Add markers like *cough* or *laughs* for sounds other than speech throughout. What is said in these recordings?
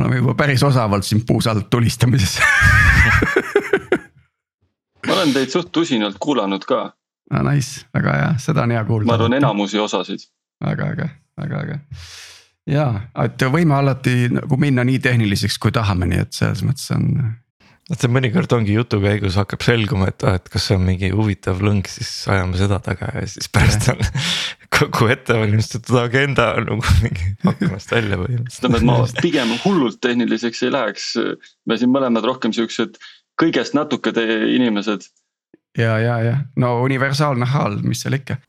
oleme juba päris osavalt siin puusalt tulistamises ma olen teid suht usinalt kuulanud ka. no nice, väga hea, seda on hea kuulda. ma arvan enamusi osasid. väga äge, väga äge. ja, et võime alati nagu minna nii tehniliseks, kui tahame, nii et selles mõttes on et see mõnikord ongi jutu käigus hakkab selguma, et ah, et kas see on mingi huvitav lõng, siis ajame seda taga ja siis pärast on *laughs* kogu ettevalmistatud agenda on nagu mingi aknast välja põhimõtteliselt. ütleme, et ma pigem hullult tehniliseks ei läheks, me siin mõlemad rohkem siuksed kõigest natuke inimesed. ja, ja, ja no universaalne haal, mis seal ikka.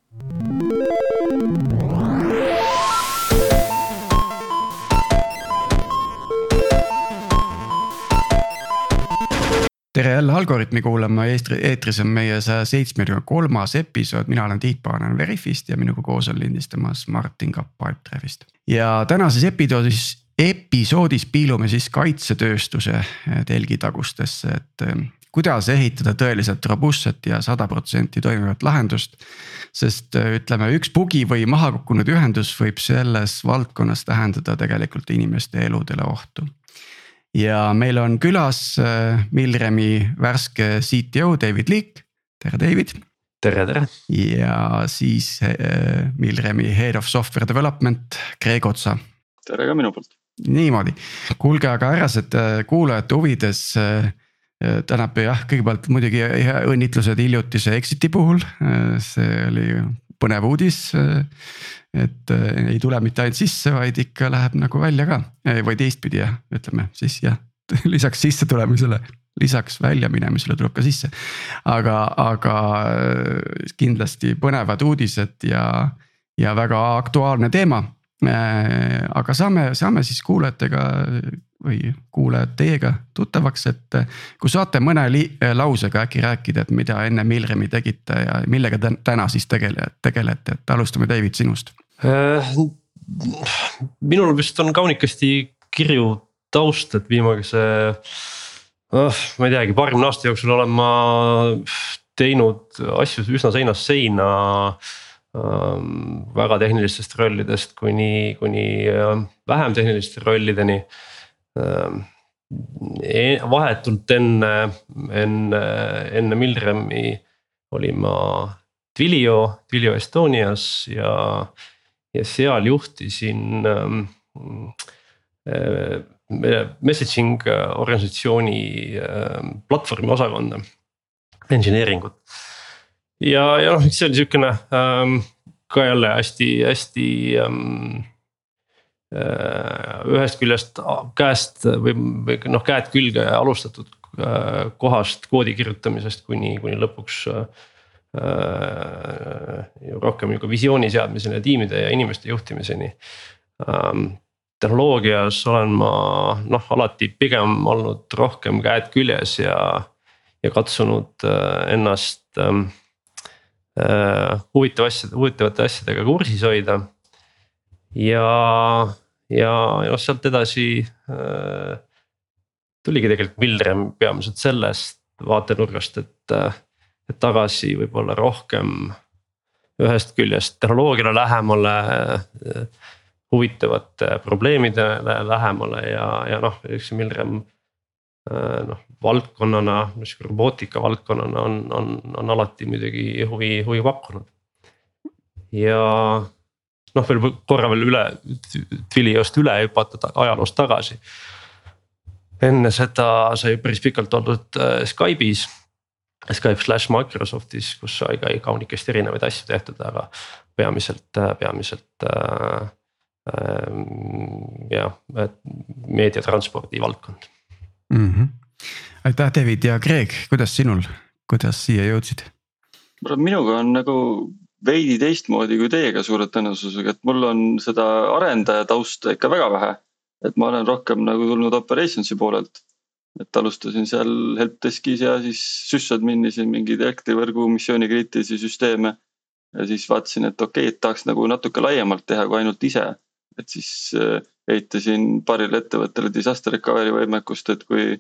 Tere jälle Algorütmi kuulama, eetris on meie saja seitsmekümne kolmas episood, mina olen Tiit Paanen Veriffist ja minuga koos on lindistamas Martin Kapp Pipedrive'ist. ja tänases episoodis, episoodis piilume siis kaitsetööstuse telgitagustesse, et eh, kuidas ehitada tõeliselt robustset ja sada protsenti toimivat lahendust. sest eh, ütleme, üks bugi või maha kukkunud ühendus võib selles valdkonnas tähendada tegelikult inimeste eludele ohtu ja meil on külas äh, Milremi värske CTO David Leak, tere David. tere, tere. ja siis äh, Milremi Head of Software Development Greg Otsa. tere ka minu poolt. niimoodi, kuulge aga härrased äh, kuulajate huvides tänab jah, kõigepealt muidugi õnnitlused hiljutise exit'i puhul, see oli põnev uudis et äh, ei tule mitte ainult sisse, vaid ikka läheb nagu välja ka äh, või teistpidi jah, ütleme siis jah, *laughs* lisaks sisse tulemisele lisaks väljaminemisele tuleb ka sisse. aga, aga äh, kindlasti põnevad uudised ja, ja väga aktuaalne teema. aga saame, saame siis kuulajatega või kuulajad teiega tuttavaks, et kui saate mõne lausega äkki rääkida, et mida enne Milremi tegite ja millega täna siis tegele-, tegelete, et alustame David sinust. Äh, minul vist on kaunikesti kirju taust, et viimase oh,, ma ei teagi, paarikümne aasta jooksul olen ma teinud asju üsna seinast seina ähm,. väga tehnilistest rollidest kuni, kuni äh, vähem tehniliste rollideni e. vahetult enne, enne, enne Milremi olin ma Twilio, Twilio Estonias ja ja seal juhtisin ähm, äh, messaging organisatsiooni äh, platvormi osakonda, engineering ut. ja, ja noh, see oli sihukene ähm, ka jälle hästi-hästi ähm, äh, ühest küljest käest või, või noh, käed külge alustatud äh, kohast koodi kirjutamisest kuni, kuni lõpuks äh, Äh, rohkem nagu visiooni seadmiseni ja tiimide ja inimeste juhtimiseni ähm,. tehnoloogias olen ma noh, alati pigem olnud rohkem käed küljes ja, ja katsunud äh, ennast ähm, äh, huvitava asjade, huvitavate asjadega kursis hoida. Ja, ja, noh sealt edasi äh, tuligi tegelikult Milrem peamiselt sellest vaatenurgast, et äh, et tagasi võib-olla rohkem ühest küljest tehnoloogiale lähemale huvitavate probleemidele lähemale ja, ja noh, eks Milrem noh valdkonnana, niisugune robootika valdkonnana on, on, on alati muidugi huvi, huvi pakkunud. ja noh, veel korra veel üle, Twiliost üle hüpata ajaloost tagasi. enne seda sai päris pikalt olnud äh, Skype'is Skype slash Microsoftis, kus sai ka kaunikesti erinevaid asju tehtud, aga peamiselt, peamiselt äh, äh, jah, meediatranspordi valdkond mm. -hmm. aitäh, David ja Greg, kuidas sinul, kuidas siia jõudsid? minuga on nagu veidi teistmoodi kui teiega suure tõenäosusega, et mul on seda arendaja tausta ikka väga vähe. et ma olen rohkem nagu tulnud operations'i poolelt et alustasin seal helpdeskis ja siis sysadminisin mingeid elektrivõrgu missioonikriitilisi süsteeme. ja siis vaatasin, et okei okay,, et tahaks nagu natuke laiemalt teha kui ainult ise. et siis äh, ehitasin paarile ettevõttele disaster recovery võimekust, et kui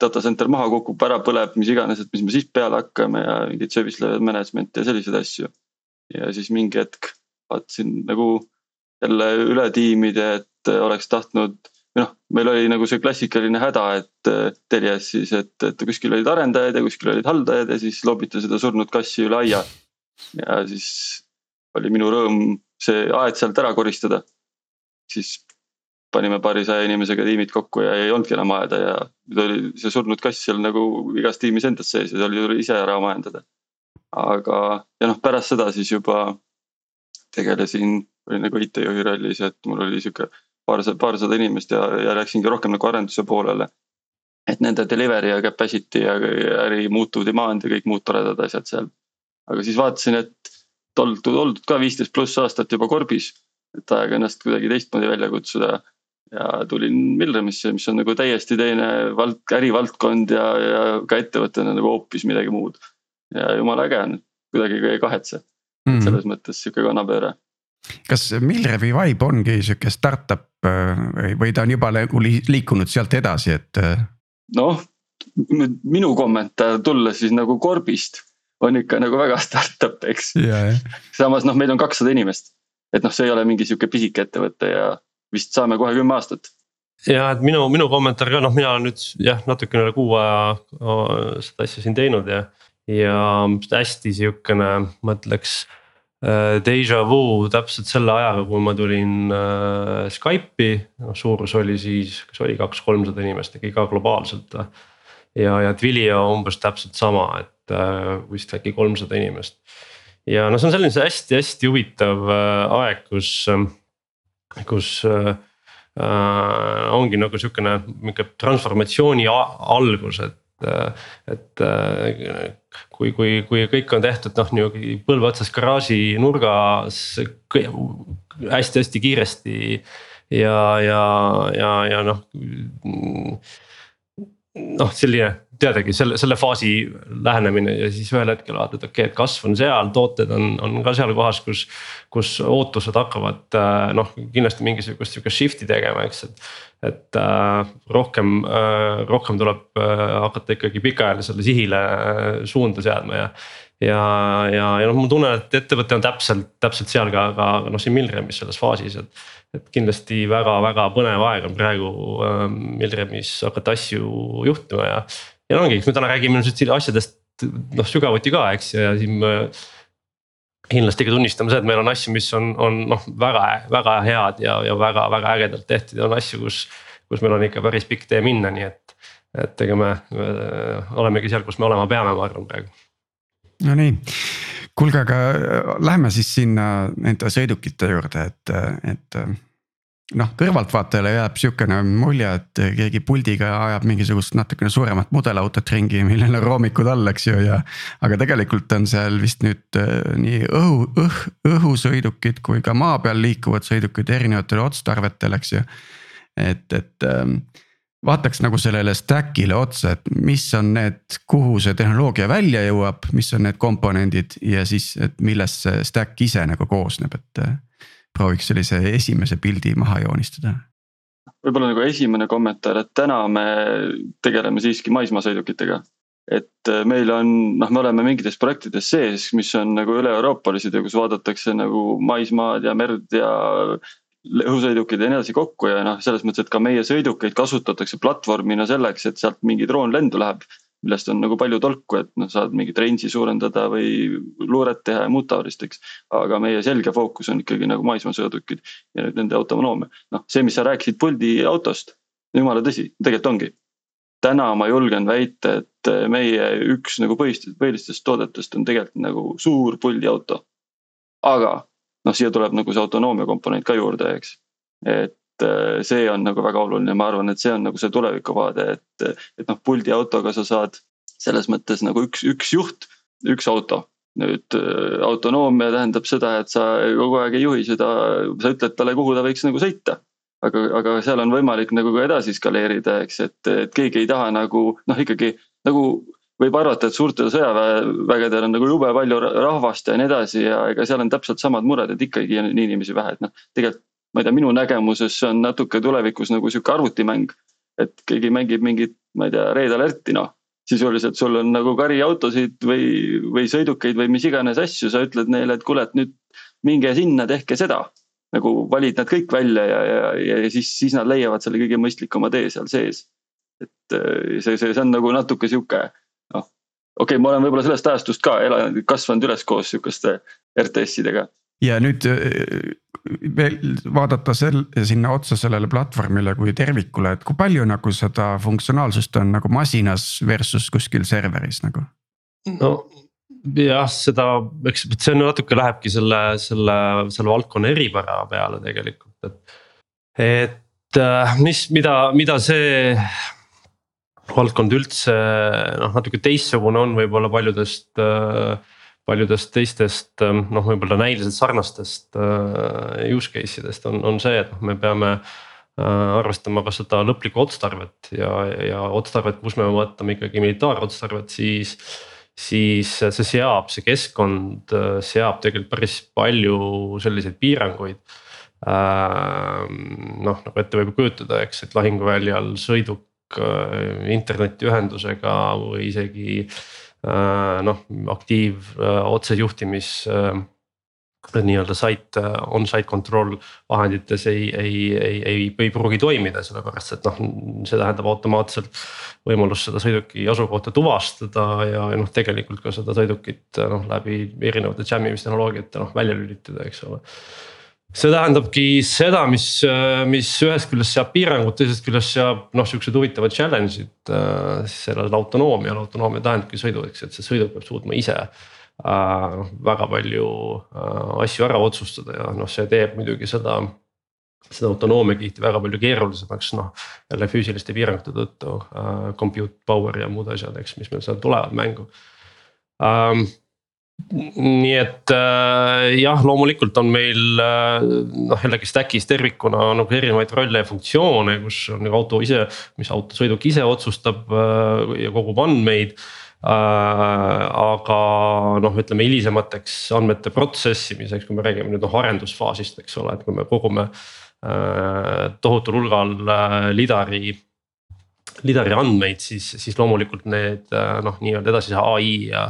data center maha kukub, ära põleb, mis iganes, et mis me siis peale hakkame ja mingit service level management ja selliseid asju. ja siis mingi hetk vaatasin nagu jälle üle tiimide, et oleks tahtnud või noh, meil oli nagu see klassikaline häda, et Telias siis, et, et kuskil olid arendajad ja kuskil olid haldajad ja siis loobiti seda surnud kassi üle aia. ja siis oli minu rõõm see aed sealt ära koristada. siis panime paarisaja inimesega tiimid kokku ja ei olnudki enam aeda ja oli see surnud kass seal nagu igas tiimis endas sees ja see oli ise ära majandada. aga, ja noh, pärast seda siis juba tegelesin, olin nagu IT-juhi rollis, et mul oli sihuke paarsada, paarsada inimest ja, ja läksingi rohkem nagu arenduse poolele. et nende delivery ja capacity ja äri muutuv demand ja kõik muud toredad asjad seal. aga siis vaatasin, et oldud, oldud ka viisteist pluss aastat juba Korbis. et aeg ennast kuidagi teistmoodi välja kutsuda. Ja tulin Milremisse, mis on nagu täiesti teine vald, ärivaldkond ja, ja ka ettevõttena nagu hoopis midagi muud. ja jumala äge on, kuidagi ei kahetse mm. -hmm. selles mõttes sihuke kannapööre kas Milrevi vibe ongi sihuke startup äh, või, või ta on juba nagu liikunud sealt edasi, et? Äh? noh, minu kommentaar tulles siis nagu Korbist on ikka nagu väga *laughs* startup, eks yeah,. samas noh, meil on kakssada inimest, et noh, see ei ole mingi sihuke pisike ettevõte ja vist saame kohe kümme aastat. ja et minu, minu kommentaar ka noh, mina olen nüüd jah, natukene üle kuu aja seda asja siin teinud ja, ja hästi sihukene, ma ütleks Äh, Deja vu täpselt selle ajaga, kui ma tulin äh, Skype'i, noh suurus oli siis, kas oli kaks-kolmsada inimest, ikkagi ka globaalselt. ja, ja Twilio umbes täpselt sama, et äh, vist äkki kolmsada inimest. ja noh, see on selline hästi-hästi huvitav äh, aeg, kus, kus äh, ongi nagu sihukene mingi transformatsiooni algus, et et kui, kui, kui kõik on tehtud noh, nihuke põlve otsas garaaži nurgas hästi-hästi kiiresti. ja, ja, ja, ja noh. noh, selline teadagi selle, selle faasi lähenemine ja siis ühel hetkel vaatad, okei okay,, et kasv on seal, tooted on, on ka seal kohas, kus. Kus ootused hakkavad noh, kindlasti mingisugust sihukest shift'i tegema, eks, et et äh, rohkem äh,, rohkem tuleb äh, hakata ikkagi pikaajalisele sihile äh, suunda seadma ja. ja, ja, ja noh, ma tunnen, et ettevõte on täpselt, täpselt seal ka, ka noh, siin Milremis selles faasis, et. et kindlasti väga-väga põnev aeg on praegu äh, Milremis hakata asju juhtima ja. ja ongi, eks me täna räägime ilmselt asjadest noh sügavuti ka, eks ja siin äh, kindlasti ka tunnistame seda, et meil on asju, mis on, on noh, väga, väga head ja, ja väga-väga ägedalt tehtud ja on asju, kus. kus meil on ikka päris pikk tee minna, nii et, et ega me, me olemegi seal, kus me olema peame, ma arvan praegu. Nonii, kuulge, aga lähme siis sinna nende sõidukite juurde, et, et noh, kõrvaltvaatajale jääb sihukene mulje, et keegi puldiga ajab mingisugust natukene suuremat mudelautot ringi, millel on roomikud all, eks ju, ja. aga tegelikult on seal vist nüüd äh, nii õhu, õh, õhusõidukid kui ka maa peal liikuvad sõidukid erinevatel otstarvetel, eks ju. et, et ähm, vaataks nagu sellele stack'ile otsa, et mis on need, kuhu see tehnoloogia välja jõuab, mis on need komponendid ja siis, et millest see stack ise nagu koosneb, et prooviks sellise esimese pildi maha joonistada? võib-olla nagu esimene kommentaar, et täna me tegeleme siiski maismaasõidukitega. et äh, meil on, noh, me oleme mingites projektides sees, mis on nagu üle-euroopalised ja kus vaadatakse nagu maismaad ja merd ja õhusõidukid ja nii edasi kokku ja noh, selles mõttes, et ka meie sõidukeid kasutatakse platvormina selleks, et sealt mingi droon lendu läheb millest on nagu palju tolku, et noh, saad mingit range'i suurendada või luuret teha ja muud taolist, eks. aga meie selge fookus on ikkagi nagu maismaasõidukid ja nüüd nende autonoomia. noh, see, mis sa rääkisid puldi autost, jumala tõsi, tegelikult ongi. täna ma julgen väita, et meie üks nagu põhist-, põhilistest toodetest on tegelikult nagu suur puldiauto. aga noh, siia tuleb nagu see autonoomia komponent ka juurde, eks. et see on nagu väga oluline, ma arvan, et see on nagu see tulevikuvaade, et, et noh, puldiautoga sa saad selles mõttes nagu üks, üks juht, üks auto. nüüd äh, autonoomia tähendab seda, et sa kogu aeg ei juhi seda, sa ütled talle, kuhu ta võiks nagu sõita aga, aga seal on võimalik nagu ka edasi skaleerida, eks, et, et keegi ei taha nagu noh, ikkagi nagu võib arvata, et suurtel sõjavägedel on nagu jube palju rahvast ja nii edasi ja ega seal on täpselt samad mured, et ikkagi on inimesi vähe, et noh, tegelikult ma ei tea, minu nägemuses see on natuke tulevikus nagu sihuke arvutimäng. et keegi mängib mingit, ma ei tea, Red Alerti noh. sisuliselt sul on nagu kari autosid või, või sõidukeid või mis iganes asju, sa ütled neile, et kuule, et nüüd minge sinna, tehke seda. nagu valid nad kõik välja ja, ja, ja siis, siis nad leiavad selle kõige mõistlikuma tee seal sees. et äh, see, see, see on nagu natuke sihuke noh, okei okay,, ma olen võib-olla sellest ajastust ka elanud, kasvanud üles koos sihukeste RTS-idega. Ja nüüd äh, veel vaadata sel, sinna otsa sellele platvormile kui tervikule, et kui palju nagu seda funktsionaalsust on nagu masinas versus kuskil serveris nagu? no jah, seda, eks see on natuke lähebki selle, selle, selle valdkonna eripära peale tegelikult, et. et äh, mis, mida, mida see valdkond üldse noh, natuke teistsugune on võib-olla paljudest äh, paljudest teistest äh, noh, võib-olla näiliselt sarnastest use case idest on, on see, et noh, me peame arvestama ka seda lõplikku otstarvet ja, ja otstarvet, kus me vaatame ikkagi militaarotstarvet, siis siis see seab, see keskkond äh, seab tegelikult päris palju selliseid piiranguid. Ähm, noh, nagu ette võib kujutada, eks, et lahinguväljal sõiduk äh, internetiühendusega või isegi äh, noh, aktiiv otsejuhtimis nii-öelda site, on-site control vahendites ei, ei, ei, ei, ei pruugi toimida, sellepärast et noh, see tähendab automaatselt. võimalust seda sõiduki asukohta tuvastada ja, ja noh, tegelikult ka seda sõidukit noh läbi erinevate jammimistehnoloogiate noh välja lülitada, eks ole see tähendabki seda, mis, mis ühest küljest seab piirangud, teisest küljest seab noh, siuksed huvitavad challenge'id äh, sellele autonoomiale, autonoomia tähendabki sõidu, eks, et see sõiduk peab suutma ise äh, Äh, väga palju äh, asju ära otsustada ja noh, see teeb muidugi seda seda autonoomia kihti väga palju keerulisemaks, noh jälle füüsiliste piirangute tõttu uh,, compute power ja muud asjad, eks, mis meil seal tulevad mängu um,. Nii et uh, jah, loomulikult on meil uh, noh jällegi stack'is tervikuna nagu erinevaid rolle ja funktsioone, kus on nagu auto ise, mis autosõiduk ise otsustab uh, ja kogub andmeid Äh, aga noh, ütleme hilisemateks andmete protsessimiseks, kui me räägime nüüd noh arendusfaasist, eks ole, et kui me kogume äh, tohutul hulgal äh, lidari lidari andmeid, siis, siis loomulikult need noh, nii-öelda edasise ai ja.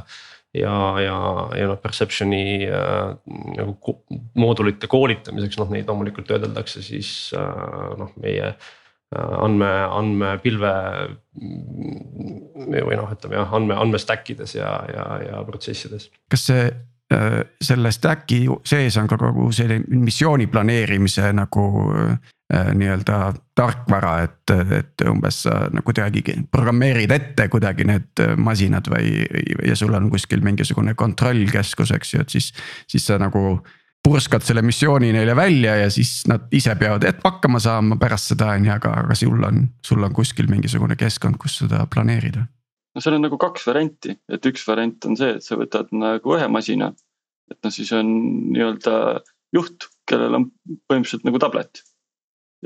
Ja, ja, ja noh perception'i äh, nagu moodulite koolitamiseks, noh neid loomulikult töödeldakse siis äh, noh, meie äh, andme, andmepilve. või noh, ütleme jah, andme, andme stack ides ja, ja, ja protsessides. kas see äh, selle stack'i sees on ka kogu selline missiooni planeerimise nagu äh, nii-öelda tarkvara, et, et umbes sa nagu kuidagi programmeerid ette kuidagi need masinad või, ja sul on kuskil mingisugune kontrollkeskus, eks ju, et siis, siis sa nagu purskad selle missiooni neile välja ja siis nad ise peavad hakkama saama pärast seda on ju, aga, aga sul on, sul on kuskil mingisugune keskkond, kus seda planeerida. no seal on nagu kaks varianti, et üks variant on see, et sa võtad nagu ühe masina. et noh, siis on nii-öelda juht, kellel on põhimõtteliselt nagu tablet.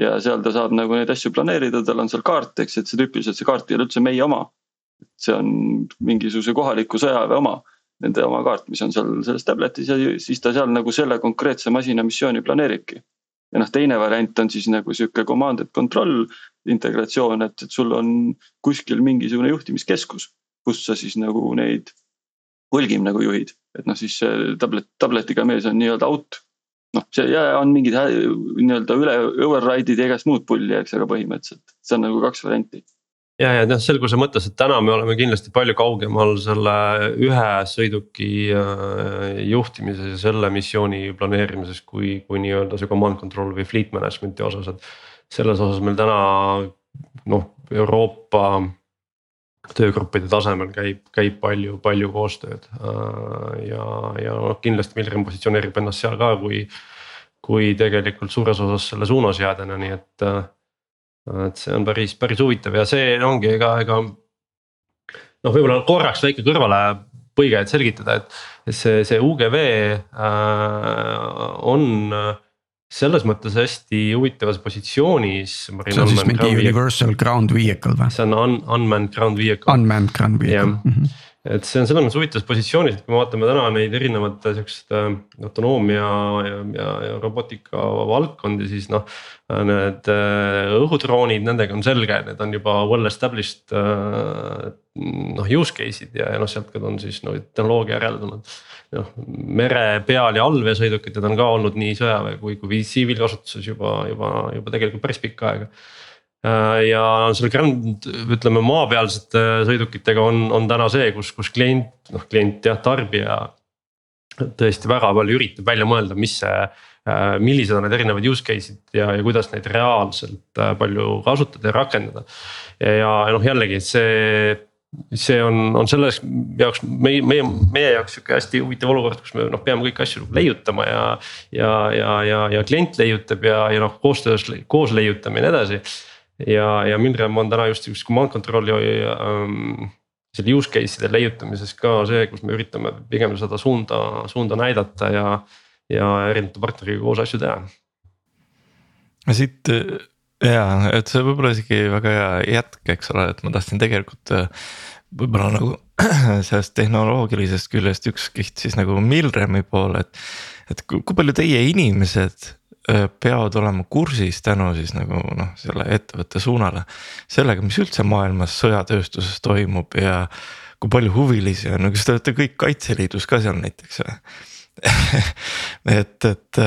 Ja seal ta saab nagu neid asju planeerida, tal on seal kaart, eks, et see tüüpiliselt see kaart ei ole üldse meie oma. see on mingisuguse kohaliku sõjaväe oma nende oma kaart, mis on seal selles tablet'is ja siis ta seal nagu selle konkreetse masina missiooni planeeribki. ja noh, teine variant on siis nagu sihuke command and control integratsioon, et, et sul on kuskil mingisugune juhtimiskeskus, kus sa siis nagu neid hulgim nagu juhid, et noh, siis see tablet, tabletiga mees on nii-öelda out. Noh, see ja on mingid nii-öelda üle override'id ja igast muud pulli, eks, aga põhimõtteliselt see on nagu kaks varianti ja, ja noh, selguse mõttes, et täna me oleme kindlasti palju kaugemal selle ühe sõiduki äh, juhtimises ja selle missiooni planeerimises, kui, kui nii-öelda see command control või fleet management'i osas, et. selles osas meil täna noh, Euroopa töögruppide tasemel käib, käib palju, palju koostööd äh, ja, ja noh, kindlasti Milrem positsioneerib ennast seal ka kui. kui tegelikult suures osas selle suunasjäädena, nii et äh, et see on päris, päris huvitav ja see ongi ega, ega. noh, võib-olla korraks väike kõrvalepõige, et selgitada, et see, see UGV äh, on selles mõttes hästi huvitavas positsioonis. see on siis mingi universal ground vehicle või? see on un, unmanned ground vehicle. Unmanned ground vehicle. Mm -hmm. Et see on selles mõttes huvitavas positsioonis, et kui me vaatame täna neid erinevate siukeste äh, autonoomia ja, ja, ja robotika valdkondi, siis noh. Need äh, õhudroonid, nendega on selge, need on juba well established äh, noh use case'id ja, ja noh, sealt ka on siis no tehnoloogia järeldunud. noh mere peal ja allveesõidukid, need on ka olnud nii sõjaväe kui, kui tsiviilkasutuses juba, juba, juba tegelikult päris pikka aega Äh, ja selle grand, ütleme maapealsete sõidukitega on, on täna see, kus, kus klient, noh klient jah, tarbija. tõesti väga palju üritab välja mõelda, mis see, äh, millised on need erinevad use case'id ja, ja kuidas neid reaalselt äh, palju kasutada ja rakendada. ja noh, jällegi see see on, on selles jaoks meie, meie, meie jaoks sihuke hästi huvitav olukord, kus me noh, peame kõiki asju nagu leiutama ja. ja, ja, ja, ja klient leiutab ja, ja noh, koostöös koos leiutame ja nii edasi ja, ja Milrem on täna just üks command control'i ähm, selle use case'ide leiutamises ka see, kus me üritame pigem seda suunda, suunda näidata ja, ja erinevate partneriga koos asju teha. siit ja, et see võib-olla isegi väga hea jätk, eks ole, et ma tahtsin tegelikult võib-olla nagu *clears throat* sellest tehnoloogilisest küljest üks kiht siis nagu Milremi poole, et. et kui palju teie inimesed peavad olema kursis tänu siis nagu noh, selle ettevõtte suunale. sellega, mis üldse maailmas sõjatööstuses toimub ja kui palju huvilisi on, kas te olete kõik Kaitseliidus ka seal näiteks või *laughs* et, et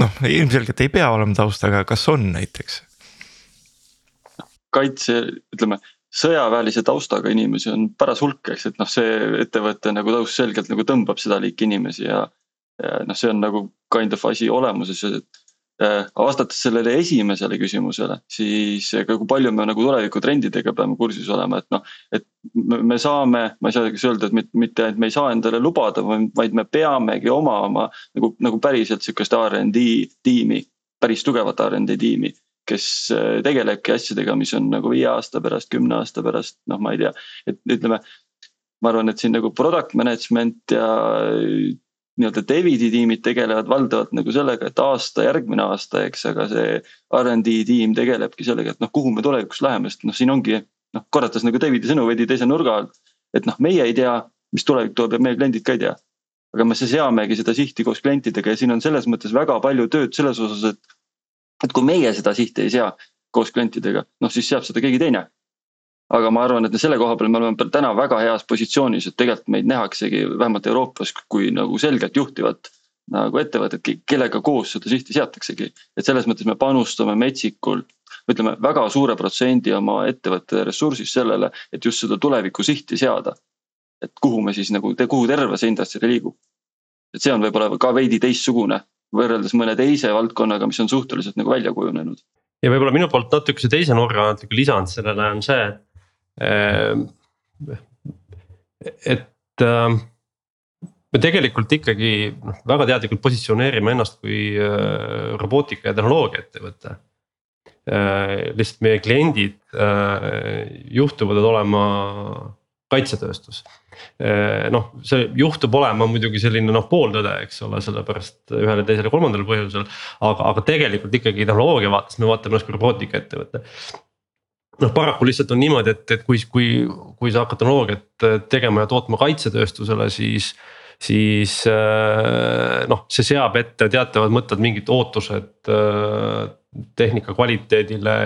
noh, ilmselgelt ei pea olema taustaga, kas on näiteks? kaitse, ütleme sõjaväelise taustaga inimesi on paras hulk, eks, et noh, see ettevõtte nagu taust selgelt nagu tõmbab seda liiki inimesi ja noh, see on nagu kind of asi olemuses, et äh, vastates sellele esimesele küsimusele, siis ka kui palju me nagu tulevikutrendidega peame kursis olema, et noh. et me saame, ma ei saa kas öelda, et mitte ainult me ei saa endale lubada, vaid me peamegi omama nagu, nagu päriselt sihukest RD tiimi, päris tugevat RD tiimi kes äh, tegelebki asjadega, mis on nagu viie aasta pärast, kümne aasta pärast, noh, ma ei tea, et ütleme. ma arvan, et siin nagu product management ja nii-öelda Davidi tiimid tegelevad valdavalt nagu sellega, et aasta, järgmine aasta, eks, aga see RD tiim tegelebki sellega, et noh, kuhu me tulevikus läheme, sest noh, siin ongi noh, korrates nagu Davidi sõnu veidi teise nurga alt. et noh, meie ei tea, mis tulevik toob ja meie kliendid ka ei tea. aga me seamegi seda sihti koos klientidega ja siin on selles mõttes väga palju tööd selles osas, et. et kui meie seda sihti ei sea koos klientidega, noh siis seab seda keegi teine aga ma arvan, et selle koha peal me oleme täna väga heas positsioonis, et tegelikult meid nähaksegi vähemalt Euroopas kui nagu selgelt juhtivat nagu ettevõtet, kellega koos seda sihti seataksegi. et selles mõttes me panustame metsikult, ütleme väga suure protsendi oma ettevõtte ressursist sellele, et just seda tuleviku sihti seada. et kuhu me siis nagu, kuhu terve see industry liigub. et see on võib-olla ka veidi teistsugune võrreldes mõne teise valdkonnaga, mis on suhteliselt nagu välja kujunenud. ja võib-olla minu poolt natukese teise nurga natuke lisand sellele on see, et et ähm, me tegelikult ikkagi noh, väga teadlikult positsioneerime ennast kui äh, robootika ja tehnoloogia ettevõte. Äh, lihtsalt meie kliendid äh, juhtuvad olema kaitsetööstus. noh, see juhtub olema muidugi selline noh pooltõde, eks ole, sellepärast ühel, teisel ja kolmandal põhjusel. aga, aga tegelikult ikkagi tehnoloogia vaates me vaatame ennast kui robootikaettevõte noh, paraku lihtsalt on niimoodi, et, et kui, kui, kui sa hakkad tehnoloogiat äh, tegema ja tootma kaitsetööstusele, siis. siis äh, noh, see seab ette teatavad mõtted, mingid ootused äh, tehnika kvaliteedile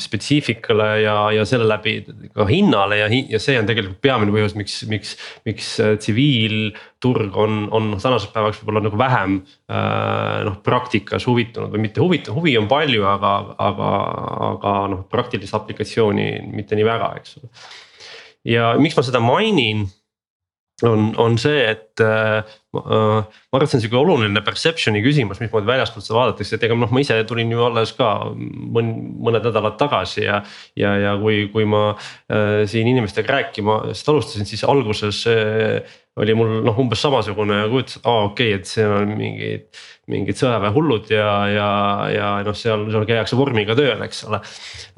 spetsiifikale ja, ja selle läbi ka hinnale ja, ja see on tegelikult peamine põhjus, miks, miks, miks äh, tsiviilturg on, on tänaseks päevaks võib-olla nagu vähem äh,. noh, praktikas huvitunud või mitte huvitav, huvi on palju, aga, aga, aga noh, praktilist aplikatsiooni mitte nii väga, eks ole. ja miks ma seda mainin on, on see, et äh, äh ma arvan, et see on sihuke oluline perception'i küsimus, mismoodi väljastpoolt seda vaadatakse, et ega noh, ma ise tulin ju alles ka mõn, mõned nädalad tagasi ja. ja, ja kui, kui ma äh, siin inimestega rääkima seda alustasin, siis alguses äh, oli mul noh, umbes samasugune kujutlus, et aa okei okay,, et see on mingid. mingid sõjaväehullud ja, ja, ja noh, seal, seal käiakse vormiga tööl, eks ole.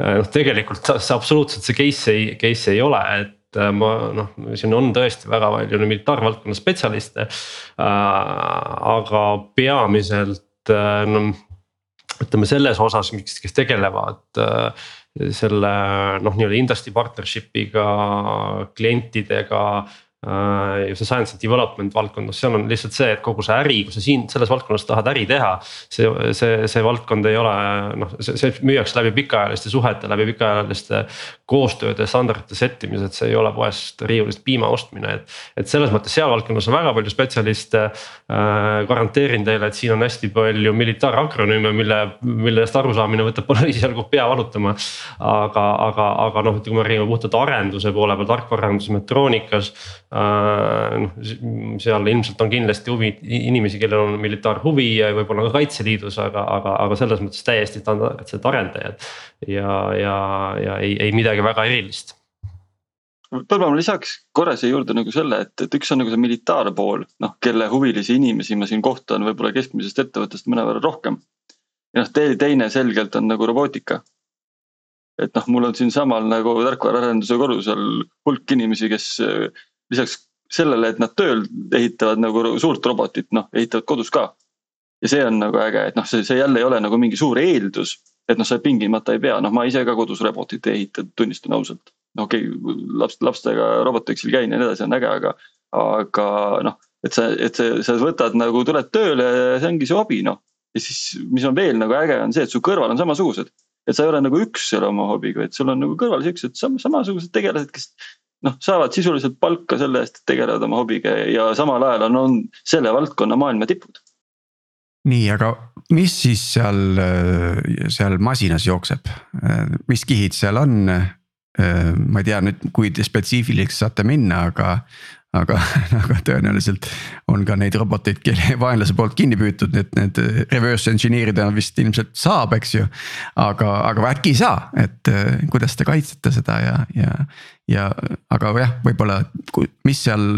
Äh, noh, tegelikult see absoluutselt see case ei, case ei ole, et Äh, ma noh, siin on tõesti väga palju militaarvaldkonna spetsialiste äh,. aga peamiselt äh, no ütleme selles osas, miks, kes tegelevad äh, selle noh, nii-öelda industry partnership'iga, klientidega Äh, ja see science and development valdkonnas, seal on lihtsalt see, et kogu see äri, kui sa siin selles valdkonnas tahad äri teha. see, see, see valdkond ei ole noh, see, see müüakse läbi pikaajaliste suhete, läbi pikaajaliste koostööde, standardite sättimise, et see ei ole poest riiulist piima ostmine, et. et selles mõttes seal valdkonnas on väga palju spetsialiste äh,. garanteerin teile, et siin on hästi palju militaarakronüüme, mille, millest arusaamine võtab *laughs* esialgu pea valutama. aga, aga, aga noh, kui me räägime puhtalt arenduse poole peal, tarkvaraarenduse metroonikas Äh, noh, seal ilmselt on kindlasti huvi, inimesi, kellel on militaarhuvi ja võib-olla ka Kaitseliidus, aga, aga, aga selles mõttes täiesti standardsed arendajad. ja, ja, ja ei, ei midagi väga erilist võib-olla ma lisaks korra siia juurde nagu selle, et, et üks on nagu see militaarpool, noh, kelle huvilisi inimesi ma siin kohtan võib-olla keskmisest ettevõttest mõnevõrra rohkem. ja noh, teine selgelt on nagu robootika. et noh, mul on siinsamal nagu tarkvaraarenduse korrusel hulk inimesi, kes lisaks sellele, et nad tööl ehitavad nagu suurt robotit, noh ehitavad kodus ka. ja see on nagu äge, et noh, see, see jälle ei ole nagu mingi suur eeldus, et noh, sa tingimata ei pea, noh, ma ise ka kodus robotit ei ehita, tunnistan ausalt. okei okay,, laps, lastega Roboteksil käin ja nii edasi, on äge, aga, aga noh, et sa, et sa, sa võtad nagu, tuled tööle ja see ongi see hobi, noh. ja siis, mis on veel nagu äge, on see, et su kõrval on samasugused et sa ei ole nagu üks seal oma hobiga, vaid sul on nagu kõrval siuksed sam samasugused tegelased, kes noh, saavad sisuliselt palka selle eest, et tegelevad oma hobiga ja samal ajal on, on selle valdkonna maailma tipud. nii, aga mis siis seal, seal masinas jookseb, mis kihid seal on? ma ei tea nüüd, kui spetsiifiliseks saate minna, aga, aga, *laughs* aga tõenäoliselt on ka neid roboteid, kelle *laughs* vaenlase poolt kinni püütud, need, need reverse engineer ida vist ilmselt saab, eks ju. aga, aga äkki ei saa, et eh, kuidas te kaitsete seda ja, ja, ja aga jah, võib-olla mis seal,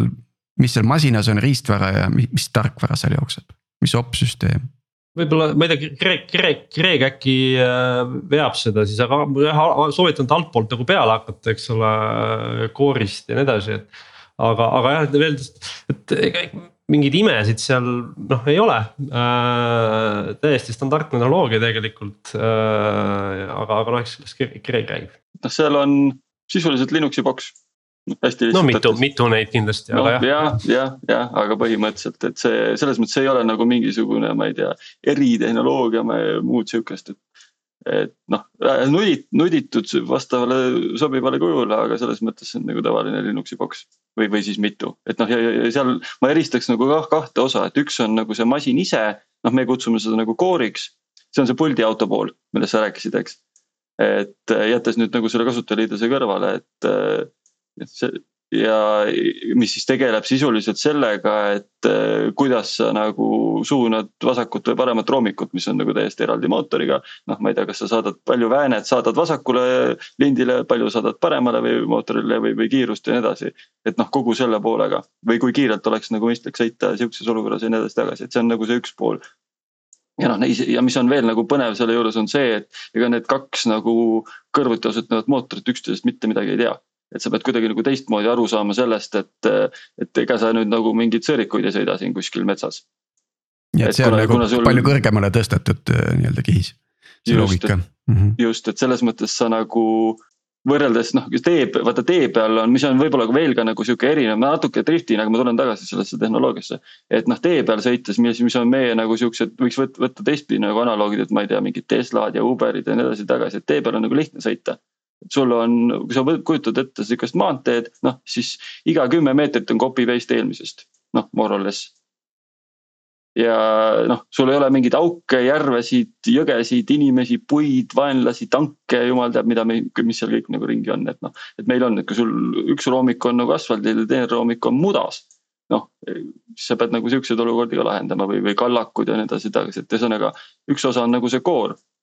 mis seal masinas on riistvara ja mis, mis tarkvara seal jookseb, mis opsüsteem? võib-olla, ma ei tea, Kreek, Kreek, Kreek äkki äh, veab seda siis, aga soovitan altpoolt nagu peale hakata, eks ole, core'ist ja nii edasi, et aga, aga jah, veel, et ega mingeid imesid seal noh, ei ole äh,. täiesti standardne tehnoloogia tegelikult äh,, aga, aga noh, eks, eks Greg räägib. noh, seal on sisuliselt Linuxi boks. hästi lihtsalt. no mitu, mitu neid kindlasti no,, aga jah. jah, jah, jah, aga põhimõtteliselt, et see selles mõttes ei ole nagu mingisugune, ma ei tea, eritehnoloogia või muud sihukest, et et noh, nudit-, nuditud vastavale sobivale kujule, aga selles mõttes see on nagu tavaline Linuxi boks või, või siis mitu, et noh, ja, seal ma eristaks nagu kah kahte osa, et üks on nagu see masin ise, noh, me kutsume seda nagu core'iks. see on see puldiauto pool, millest sa rääkisid, eks. et jättes nüüd nagu selle kasutajaliidlase kõrvale, et, et see ja mis siis tegeleb sisuliselt sellega, et eh, kuidas sa nagu suunad vasakut või paremat roomikut, mis on nagu täiesti eraldi mootoriga. noh, ma ei tea, kas sa saadad palju väänet, saadad vasakule lindile, palju saadad paremale või mootorile või, või kiirust ja nii edasi. et noh, kogu selle poolega või kui kiirelt oleks nagu mõistlik sõita sihukeses olukorras ja nii edasi-tagasi, et see on nagu see üks pool ja noh, ja mis on veel nagu põnev selle juures on see, et ega need kaks nagu kõrvuti asetnevat mootorit üksteisest mitte midagi ei tea et sa pead kuidagi nagu teistmoodi aru saama sellest, et, et ega sa nüüd nagu mingeid sõõrikuid ei sõida siin kuskil metsas. nii et, et see on nagu sul... palju kõrgemale tõstetud äh, nii-öelda kihis, see loogika. Mm -hmm. just, et selles mõttes sa nagu võrreldes noh, tee, vaata tee peal on, mis on võib-olla veel ka nagu sihuke erinev, ma natuke driftin, aga ma tulen tagasi sellesse tehnoloogiasse. et noh, tee peal sõites, mis, mis on meie nagu siuksed, võiks võtta, võtta teistpidi nagu analoogid, et ma ei tea, mingid Teslad ja Uberid ja nii edasi tagasi, et tee peal on nagu lihtne sõita sul on, kui sa kujutad ette sihukest maanteed, noh siis iga kümme meetrit on copy paste eelmisest, noh more or less. ja noh, sul ei ole mingeid auke, järvesid, jõgesid, inimesi, puid, vaenlasi, tanke, jumal teab, mida me, mis seal kõik nagu ringi on, et noh. et meil on, et kui sul üks roomik on nagu asfaldil ja teine roomik on mudas. noh, sa pead nagu siukseid olukordi ka lahendama või, või kallakud ja nii edasi, edasi, et ühesõnaga üks osa on nagu see Äh,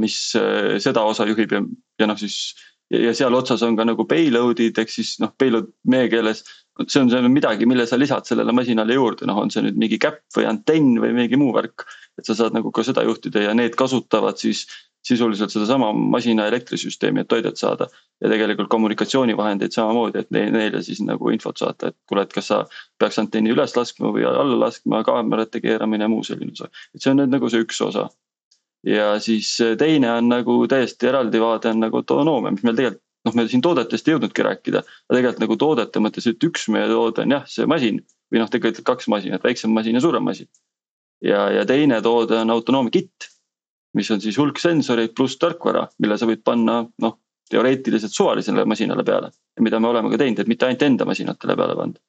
mis äh, seda osa juhib ja, ja noh, siis ja seal otsas on ka nagu payload'id ehk siis noh, payload meie keeles. see on, see on midagi, mille sa lisad sellele masinale juurde, noh, on see nüüd mingi käpp või antenn või mingi muu värk. et sa saad nagu ka seda juhtida ja need kasutavad siis sisuliselt sedasama masina elektrisüsteemi, et toidet saada. ja tegelikult kommunikatsioonivahendeid samamoodi, et neile siis nagu infot saata, et kuule, et kas sa peaks antenni üles laskma või alla laskma, kaamerate keeramine ja muu selline osa. et see on nüüd nagu see üks osa ja siis teine on nagu täiesti eraldi vaade on nagu autonoomia, mis meil tegelikult noh, me siin toodetest ei jõudnudki rääkida, aga tegelikult nagu toodete mõttes, et üks meie toode on jah, see masin või noh, tegelikult kaks masinat, väiksem masin ja suurem masin. ja, ja teine toode on autonoomia kit, mis on siis hulk sensoreid pluss tarkvara, mille sa võid panna noh, teoreetiliselt suvalisele masinale peale. mida me oleme ka teinud, et mitte ainult enda masinatele peale panna.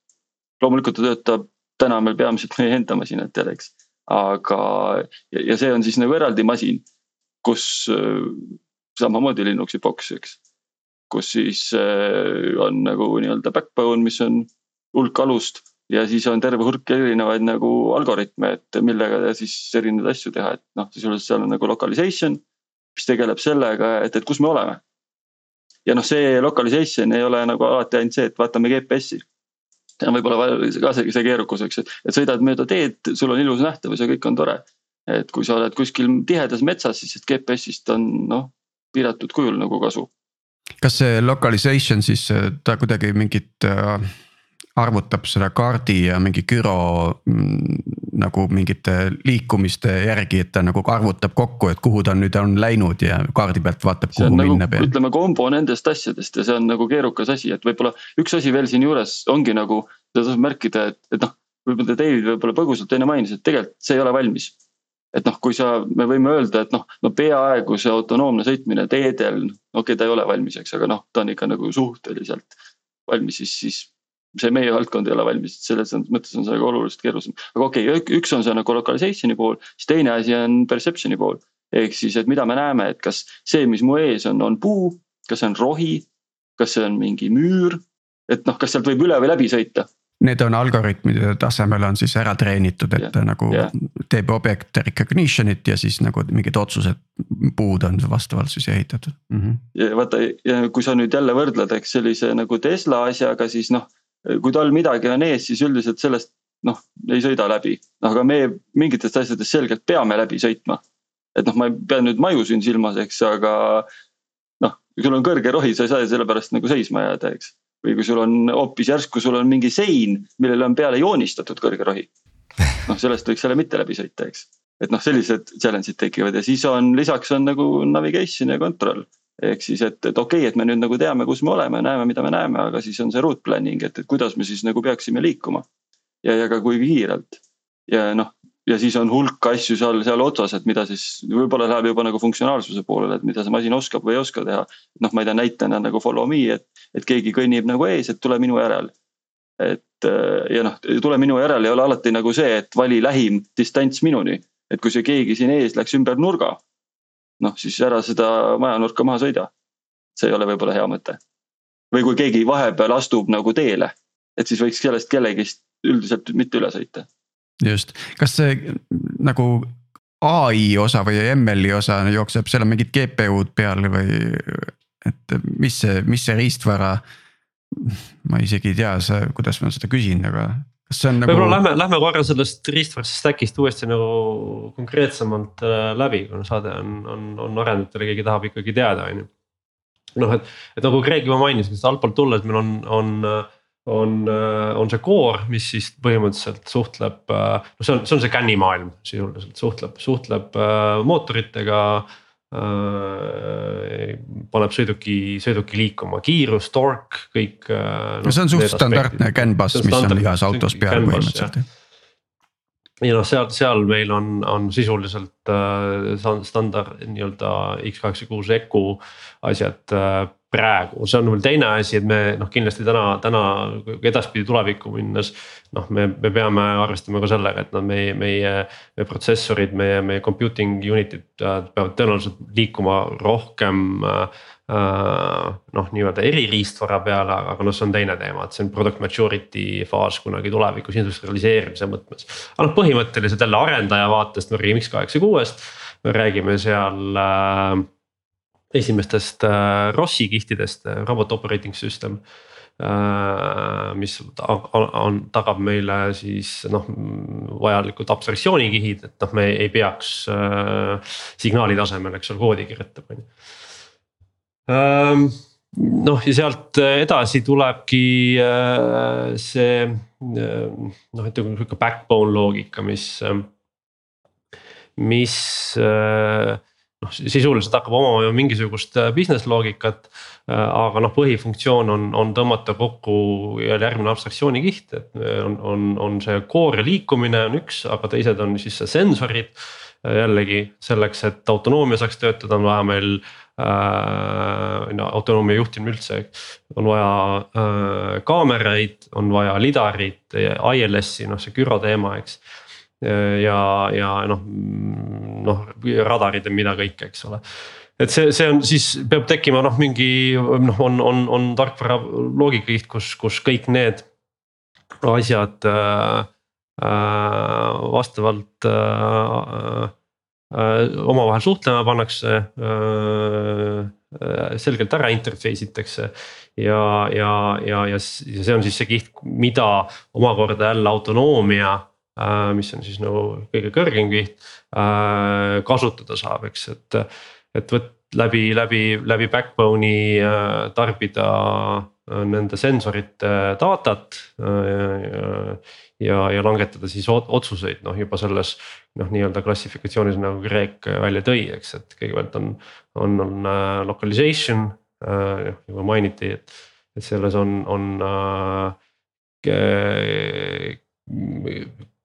loomulikult ta töötab täna meil peamiselt meie enda masinatele, eks aga, ja see on siis nagu eraldi masin, kus äh, samamoodi Linuxi box, eks. kus siis äh, on nagu nii-öelda backbone, mis on hulk alust ja siis on terve hulk erinevaid nagu algoritme, et millega siis erinevaid asju teha, et noh, sisuliselt seal on nagu localization, mis tegeleb sellega, et, et kus me oleme. ja noh, see localization ei ole nagu alati ainult see, et vaatame GPS-i see on võib-olla ka see, see keerukus, eks, et, et sõidad mööda teed, sul on ilus nähtavus ja kõik on tore. et kui sa oled kuskil tihedas metsas, siis GPS-ist on noh, piiratud kujul nagu kasu. kas see localization siis ta kuidagi mingit äh, arvutab seda kaardi ja mingi güro mm, nagu mingite liikumiste järgi, et ta nagu arvutab kokku, et kuhu ta nüüd on läinud ja kaardi pealt vaatab, kuhu nagu, minna peab. ütleme kombo nendest asjadest ja see on nagu keerukas asi, et võib-olla üks asi veel siinjuures ongi nagu, seda tasub märkida, et, et noh, võib-olla David võib-olla põgusalt enne mainis, et tegelikult see ei ole valmis. et noh, kui sa, me võime öelda, et noh, no peaaegu see autonoomne sõitmine teedel, okei okay,, ta ei ole valmis, eks, aga noh, ta on ikka nagu suhteliselt valmis, siis, siis see meie valdkond ei ole valmis, selles mõttes on see nagu oluliselt keerulisem. aga okei okay,, üks on see nagu localization'i pool, siis teine asi on perception'i pool. ehk siis, et mida me näeme, et kas see, mis mu ees on, on puu, kas see on rohi, kas see on mingi müür. et noh, kas sealt võib üle või läbi sõita. Need on algoritmide tasemel on siis ära treenitud, et yeah, ta nagu yeah. teeb object recognition'it ja siis nagu mingid otsused, puud on vastavalt siis ehitatud mm. -hmm. ja vaata kui sa nüüd jälle võrdled, eks sellise nagu Tesla asjaga, siis noh kui tal midagi on ees, siis üldiselt sellest noh, ei sõida läbi, aga me mingitest asjadest selgelt peame läbi sõitma. et noh, ma ei pea nüüd maju siin silmas, eks, aga noh, kui sul on kõrge rohi, sa ei saa selle pärast nagu seisma jääda, eks. või kui sul on hoopis järsku, sul on mingi sein, millele on peale joonistatud kõrge rohi. noh, sellest võiks jälle mitte läbi sõita, eks. et noh, sellised challenge'id tekivad ja siis on lisaks on nagu navigation ja control ehk siis, et, et okei okay,, et me nüüd nagu teame, kus me oleme, näeme, mida me näeme, aga siis on see route planning, et, et kuidas me siis nagu peaksime liikuma. ja, ja ka kui kiirelt. ja noh, ja siis on hulk asju seal, seal otsas, et mida siis võib-olla läheb juba nagu funktsionaalsuse poolele, et mida see masin oskab või ei oska teha. noh, ma ei tea, näitena nagu follow me, et, et keegi kõnnib nagu ees, et tule minu järel. et ja noh, tule minu järel ei ole alati nagu see, et vali lähim distants minuni. et kui see keegi siin ees läks ümber nurga noh, siis ära seda majanurka maha sõida. see ei ole võib-olla hea mõte. või kui keegi vahepeal astub nagu teele, et siis võiks sellest kellegist üldiselt mitte üle sõita. just, kas see nagu ai osa või ML-i osa jookseb, seal on mingid GPU-d peal või et mis see, mis see riistvara. ma isegi ei tea, kuidas ma seda küsin, aga kas see on nagu. võib-olla lähme, lähme korra sellest riistvarast stack'ist uuesti nagu konkreetsemalt äh, läbi, kuna saade on, on, on arendajatel ja keegi tahab ikkagi teada, on ju. noh, et, et nagu Greg juba mainis, et altpoolt tulles meil on, on on, äh, on see core, mis siis põhimõtteliselt suhtleb, äh, no see on, see on see CAN-i maailm sisuliselt suhtleb, suhtleb mootoritega Äh, paneb sõiduki, sõiduki liikuma, kiirus, tork, kõik no,. Äh, no see on suht standardne CAN bus, mis on igas autos peal põhimõtteliselt ja noh, seal, seal meil on, on sisuliselt äh, standard nii-öelda X86 Ecu asjad äh, praegu, see on veel teine asi, et me noh, kindlasti täna, täna edaspidi tulevikku minnes. noh, me, me peame arvestama ka sellega, et noh, meie, meie, meie protsessorid, meie, meie computing unit'id äh, peavad tõenäoliselt liikuma rohkem äh,. noh, nii-öelda eririistvara peale, aga noh, see on teine teema, et see on product maturity faas kunagi tulevikus industrialiseerimise mõttes. aga noh, põhimõtteliselt jälle arendaja vaatest me räägime X86-st, me räägime seal äh, esimestest äh, ROS-i kihtidest, äh, robot operating system äh,. mis on, tagab meile siis noh, vajalikud abstraktsioonikihid, et noh, me ei peaks äh, signaali tasemel, eks ole, koodi kirjutama, on ju ähm, noh, ja sealt edasi tulebki äh, see äh, noh, ütleme sihuke backbone loogika, mis äh, mis noh, sisuliselt hakkab omama mingisugust business loogikat. aga noh, põhifunktsioon on, on tõmmata kokku järgmine abstraktsioonikiht, et on, on, on see core liikumine on üks, aga teised on siis sensorid jällegi selleks, et autonoomia saaks töötada, on vaja meil äh,. no autonoomia juhtimine üldse, on vaja äh, kaameraid, on vaja lidarit, ILS-i, noh see gyro teema, eks. Ja, ja noh, noh radarid ja mida kõike, eks ole et see, see on siis peab tekkima noh, mingi noh, on, on, on tarkvara loogikakiht, kus, kus kõik need asjad äh, Äh, vastavalt äh, äh, omavahel suhtlema pannakse, selgelt ära interface itakse. ja, ja, ja, ja see on siis see kiht, mida omakorda jälle autonoomia, mis on siis nagu kõige kõrgem kiht, kasutada saab, eks, et, et võt läbi, läbi, läbi backbone'i tarbida nende sensorite datat ja, ja langetada siis otsuseid noh, juba selles noh, nii-öelda klassifikatsioonis nagu Greg välja tõi, eks, et kõigepealt on, on, on localization juba mainiti, et, et selles on, on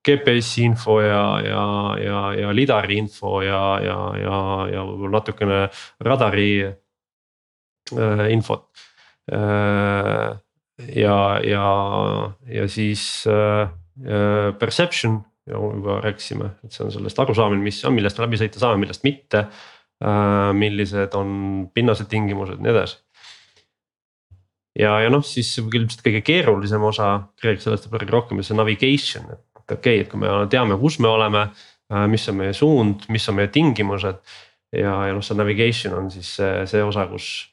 uh, GPS info ja, ja, ja, ja lidari info ja, ja, ja, ja võib-olla natukene radari uh, infot uh, ja, ja, ja siis äh, Äh, perception juba rääkisime, et see on sellest arusaamine, mis on, millest läbi sõita saame, millest mitte. Äh, millised on pinnased tingimused ja nii edasi. ja, ja noh, siis ilmselt kõige keerulisem osa, Greg sellest rääkida rohkem, see navigation, et okei okay,, et kui me teame, kus me oleme, äh, mis on meie suund, mis on meie tingimused. ja, ja noh, see navigation on siis see, see osa, kus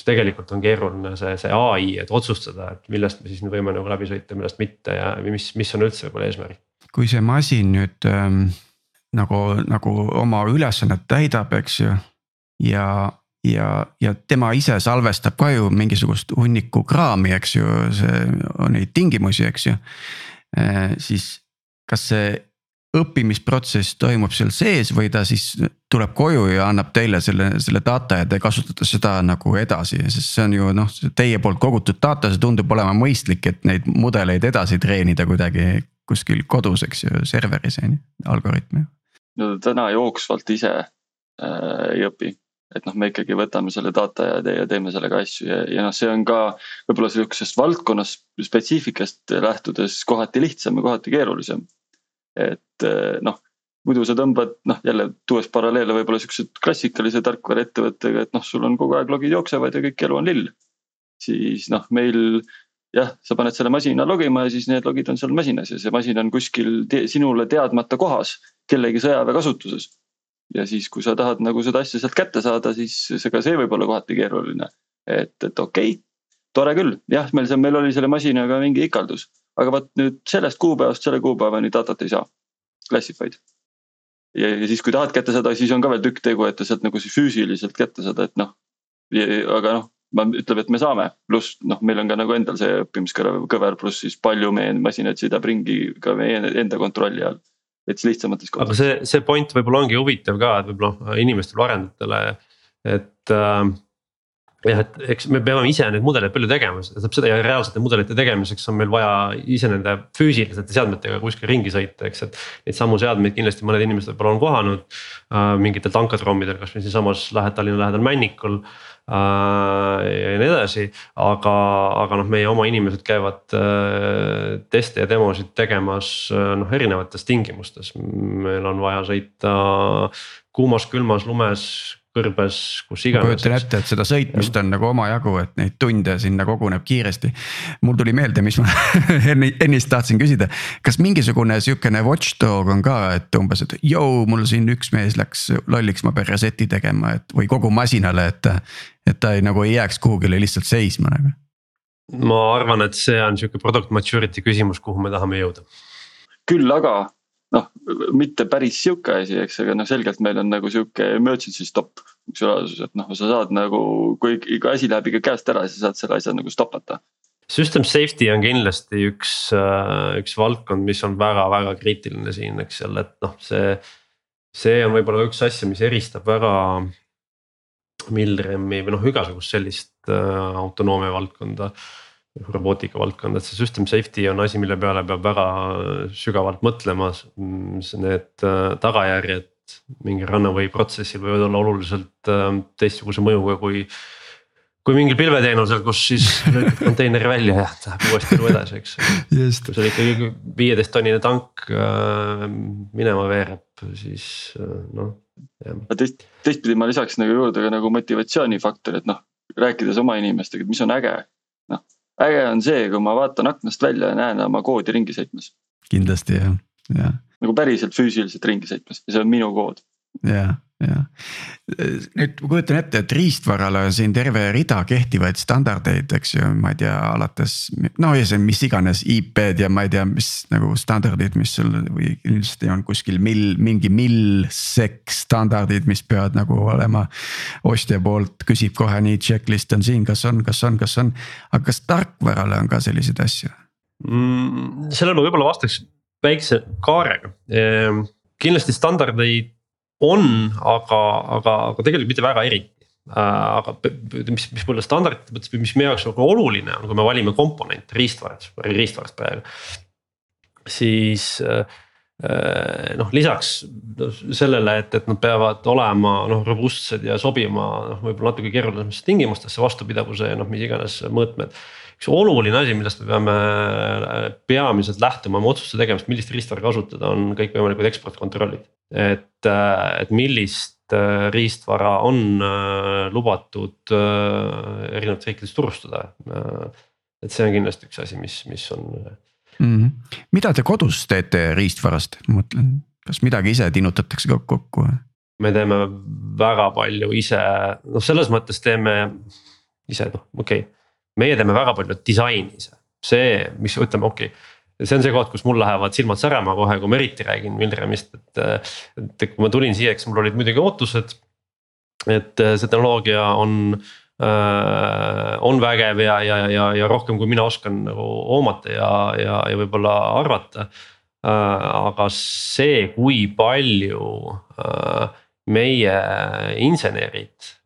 kus tegelikult on keeruline see, see ai, et otsustada, et millest me siis nüüd võime nagu läbi sõita, millest mitte ja mis, mis on üldse võib-olla eesmärk. kui see masin nüüd ähm, nagu, nagu oma ülesannet täidab, eks ju. ja, ja, ja tema ise salvestab ka ju mingisugust hunniku kraami, eks ju, see on neid tingimusi, eks ju äh,. siis kas see õppimisprotsess toimub seal sees või ta siis tuleb koju ja annab teile selle, selle data ja te kasutate seda nagu edasi, sest see on ju noh, teie poolt kogutud data, see tundub olema mõistlik, et neid mudeleid edasi treenida kuidagi kuskil kodus, eks ju, serveris on ju, algoritme. no täna jooksvalt ise äh, ei õpi, et noh, me ikkagi võtame selle data ja, te, ja teeme sellega asju ja, ja noh, see on ka võib-olla sihukesest valdkonnast spetsiifikast lähtudes kohati lihtsam ja kohati keerulisem et eh, noh, muidu sa tõmbad noh, jälle tuues paralleele võib-olla siuksed klassikalise tarkvaraettevõttega, et noh, sul on kogu aeg logid jooksevad ja kõik elu on lill. siis noh, meil jah, sa paned selle masina logima ja siis need logid on seal masinas ja see masin on kuskil te sinule teadmata kohas kellegi sõjaväe kasutuses. ja siis, kui sa tahad nagu seda asja sealt kätte saada, siis ka see võib olla kohati keeruline. et, et okei okay,, tore küll, jah, meil see, meil oli selle masinaga mingi ikaldus aga vot nüüd sellest kuupäevast selle kuupäevani datat ei saa, classified. ja, ja siis, kui tahad kätte saada, siis on ka veel tükk tegu, et sealt nagu siis füüsiliselt kätte saada, et noh. aga noh, ma ütleb, et me saame, pluss noh, meil on ka nagu endal see õppimiskõver, pluss siis palju meie masinaid sõidab ringi ka meie enda kontrolli all et siis lihtsamates kohtades. aga see, see point võib-olla ongi huvitav ka, et võib-olla inimestele, arendajatele, et äh, jah, et eks me peame ise neid mudeleid palju tegema, see tähendab seda ja reaalsete mudelite tegemiseks on meil vaja ise nende füüsilisete seadmetega kuskil ringi sõita, eks, et. Neid samu seadmeid kindlasti mõned inimesed võib-olla on kohanud äh, mingitel tankatrommidel, kasvõi siinsamas lähed Tallinna lähedal Männikul äh,. ja nii edasi, aga, aga noh, meie oma inimesed käivad äh, teste ja demosid tegemas äh, noh, erinevates tingimustes. meil on vaja sõita kuumas, külmas, lumes kõrbes, kus iganes. ma kujutan ette, et seda sõitmist on nagu omajagu, et neid tunde sinna koguneb kiiresti. mul tuli meelde, mis ma *laughs* ennist tahtsin küsida, kas mingisugune sihukene watchdog on ka, et umbes, et jõu, mul siin üks mees läks lolliks, ma pean reset'i tegema, et või kogu masinale, et. et ta ei nagu ei jääks kuhugile lihtsalt seisma nagu. ma arvan, et see on sihuke product maturity küsimus, kuhu me tahame jõuda. küll aga noh, mitte päris sihuke asi, eks, aga noh, selgelt meil on nagu sihuke emergency stop funktsionaalsus, et noh, sa saad nagu, kui ikka asi läheb ikka käest ära, siis sa saad selle asja nagu stopata. System safety on kindlasti üks, äh, üks valdkond, mis on väga-väga kriitiline siin, eks seal, et noh, see see on võib-olla üks asja, mis eristab väga Milremi või noh, igasugust sellist äh, autonoomia valdkonda. Robootika valdkonda, et see system safety on asi, mille peale peab väga sügavalt mõtlema, need äh, tagajärjed mingi runaway protsessil võivad olla oluliselt äh, teistsuguse mõjuga kui kui mingil pilveteenusel, kus siis *laughs* lülitad konteineri välja ja läheb uuesti elu edasi, eks. kui sul ikkagi viieteist tonnine tank äh, minema veereb, siis noh, jah. teist, teistpidi ma lisaks nagu juurde ka nagu motivatsioonifaktor, et noh, rääkides oma inimestega, et mis on äge. Äge on see, kui ma vaatan aknast välja ja näen oma koodi ringi sõitmas. kindlasti jah, jah. nagu päriselt füüsiliselt ringi sõitmas ja see on minu kood. jah jah, nüüd ma kujutan ette, et riistvaral on siin terve rida kehtivaid standardeid, eks ju, ma ei tea, alates. no ja see, mis iganes IP-d ja ma ei tea, mis nagu standardid, mis sul või ilmselt on kuskil mill, mingi millsec standardid, mis peavad nagu olema. ostja poolt küsib kohe nii, checklist on siin, kas on, kas on, kas on, aga kas tarkvarale on ka selliseid asju mm,? sellele ma võib-olla vastaks väikse kaarega ehm,, kindlasti standardeid on, aga, aga, aga tegelikult mitte väga eriti äh, aga mis, mis mulle standardite mõttes või mis meie jaoks nagu oluline on, kui me valime komponente riistvaras, riistvarast praegu. siis äh, äh, noh, lisaks sellele, et, et nad peavad olema noh robustsed ja sobima noh, võib-olla natuke keerulisematesse tingimustesse, vastupidavuse ja noh, mis iganes mõõtmed üks oluline asi, millest me peame peamiselt lähtuma oma otsuste tegemist, millist riistvara kasutada, on kõikvõimalikud eksportkontrollid et, äh, et millist äh, riistvara on äh, lubatud erinevates riikides turustada. et see on kindlasti üks asi, mis, mis on mm. -hmm. mida te kodus teete riistvarast, mõtlen, kas midagi ise tinutatakse ka kokku? me teeme väga palju ise, noh, selles mõttes teeme ise noh, okei okay., meie teeme väga palju disaini ise, see, mis ütleme, okei okay see on see koht, kus mul lähevad silmad särama kohe, kui ma eriti räägin Milremist, et. et kui ma tulin siia, eks mul olid muidugi ootused. et see tehnoloogia on äh,, on vägev ja, ja, ja, ja rohkem, kui mina oskan nagu hoomata ja, ja, ja võib-olla arvata äh,. aga see, kui palju äh, meie insenerid äh,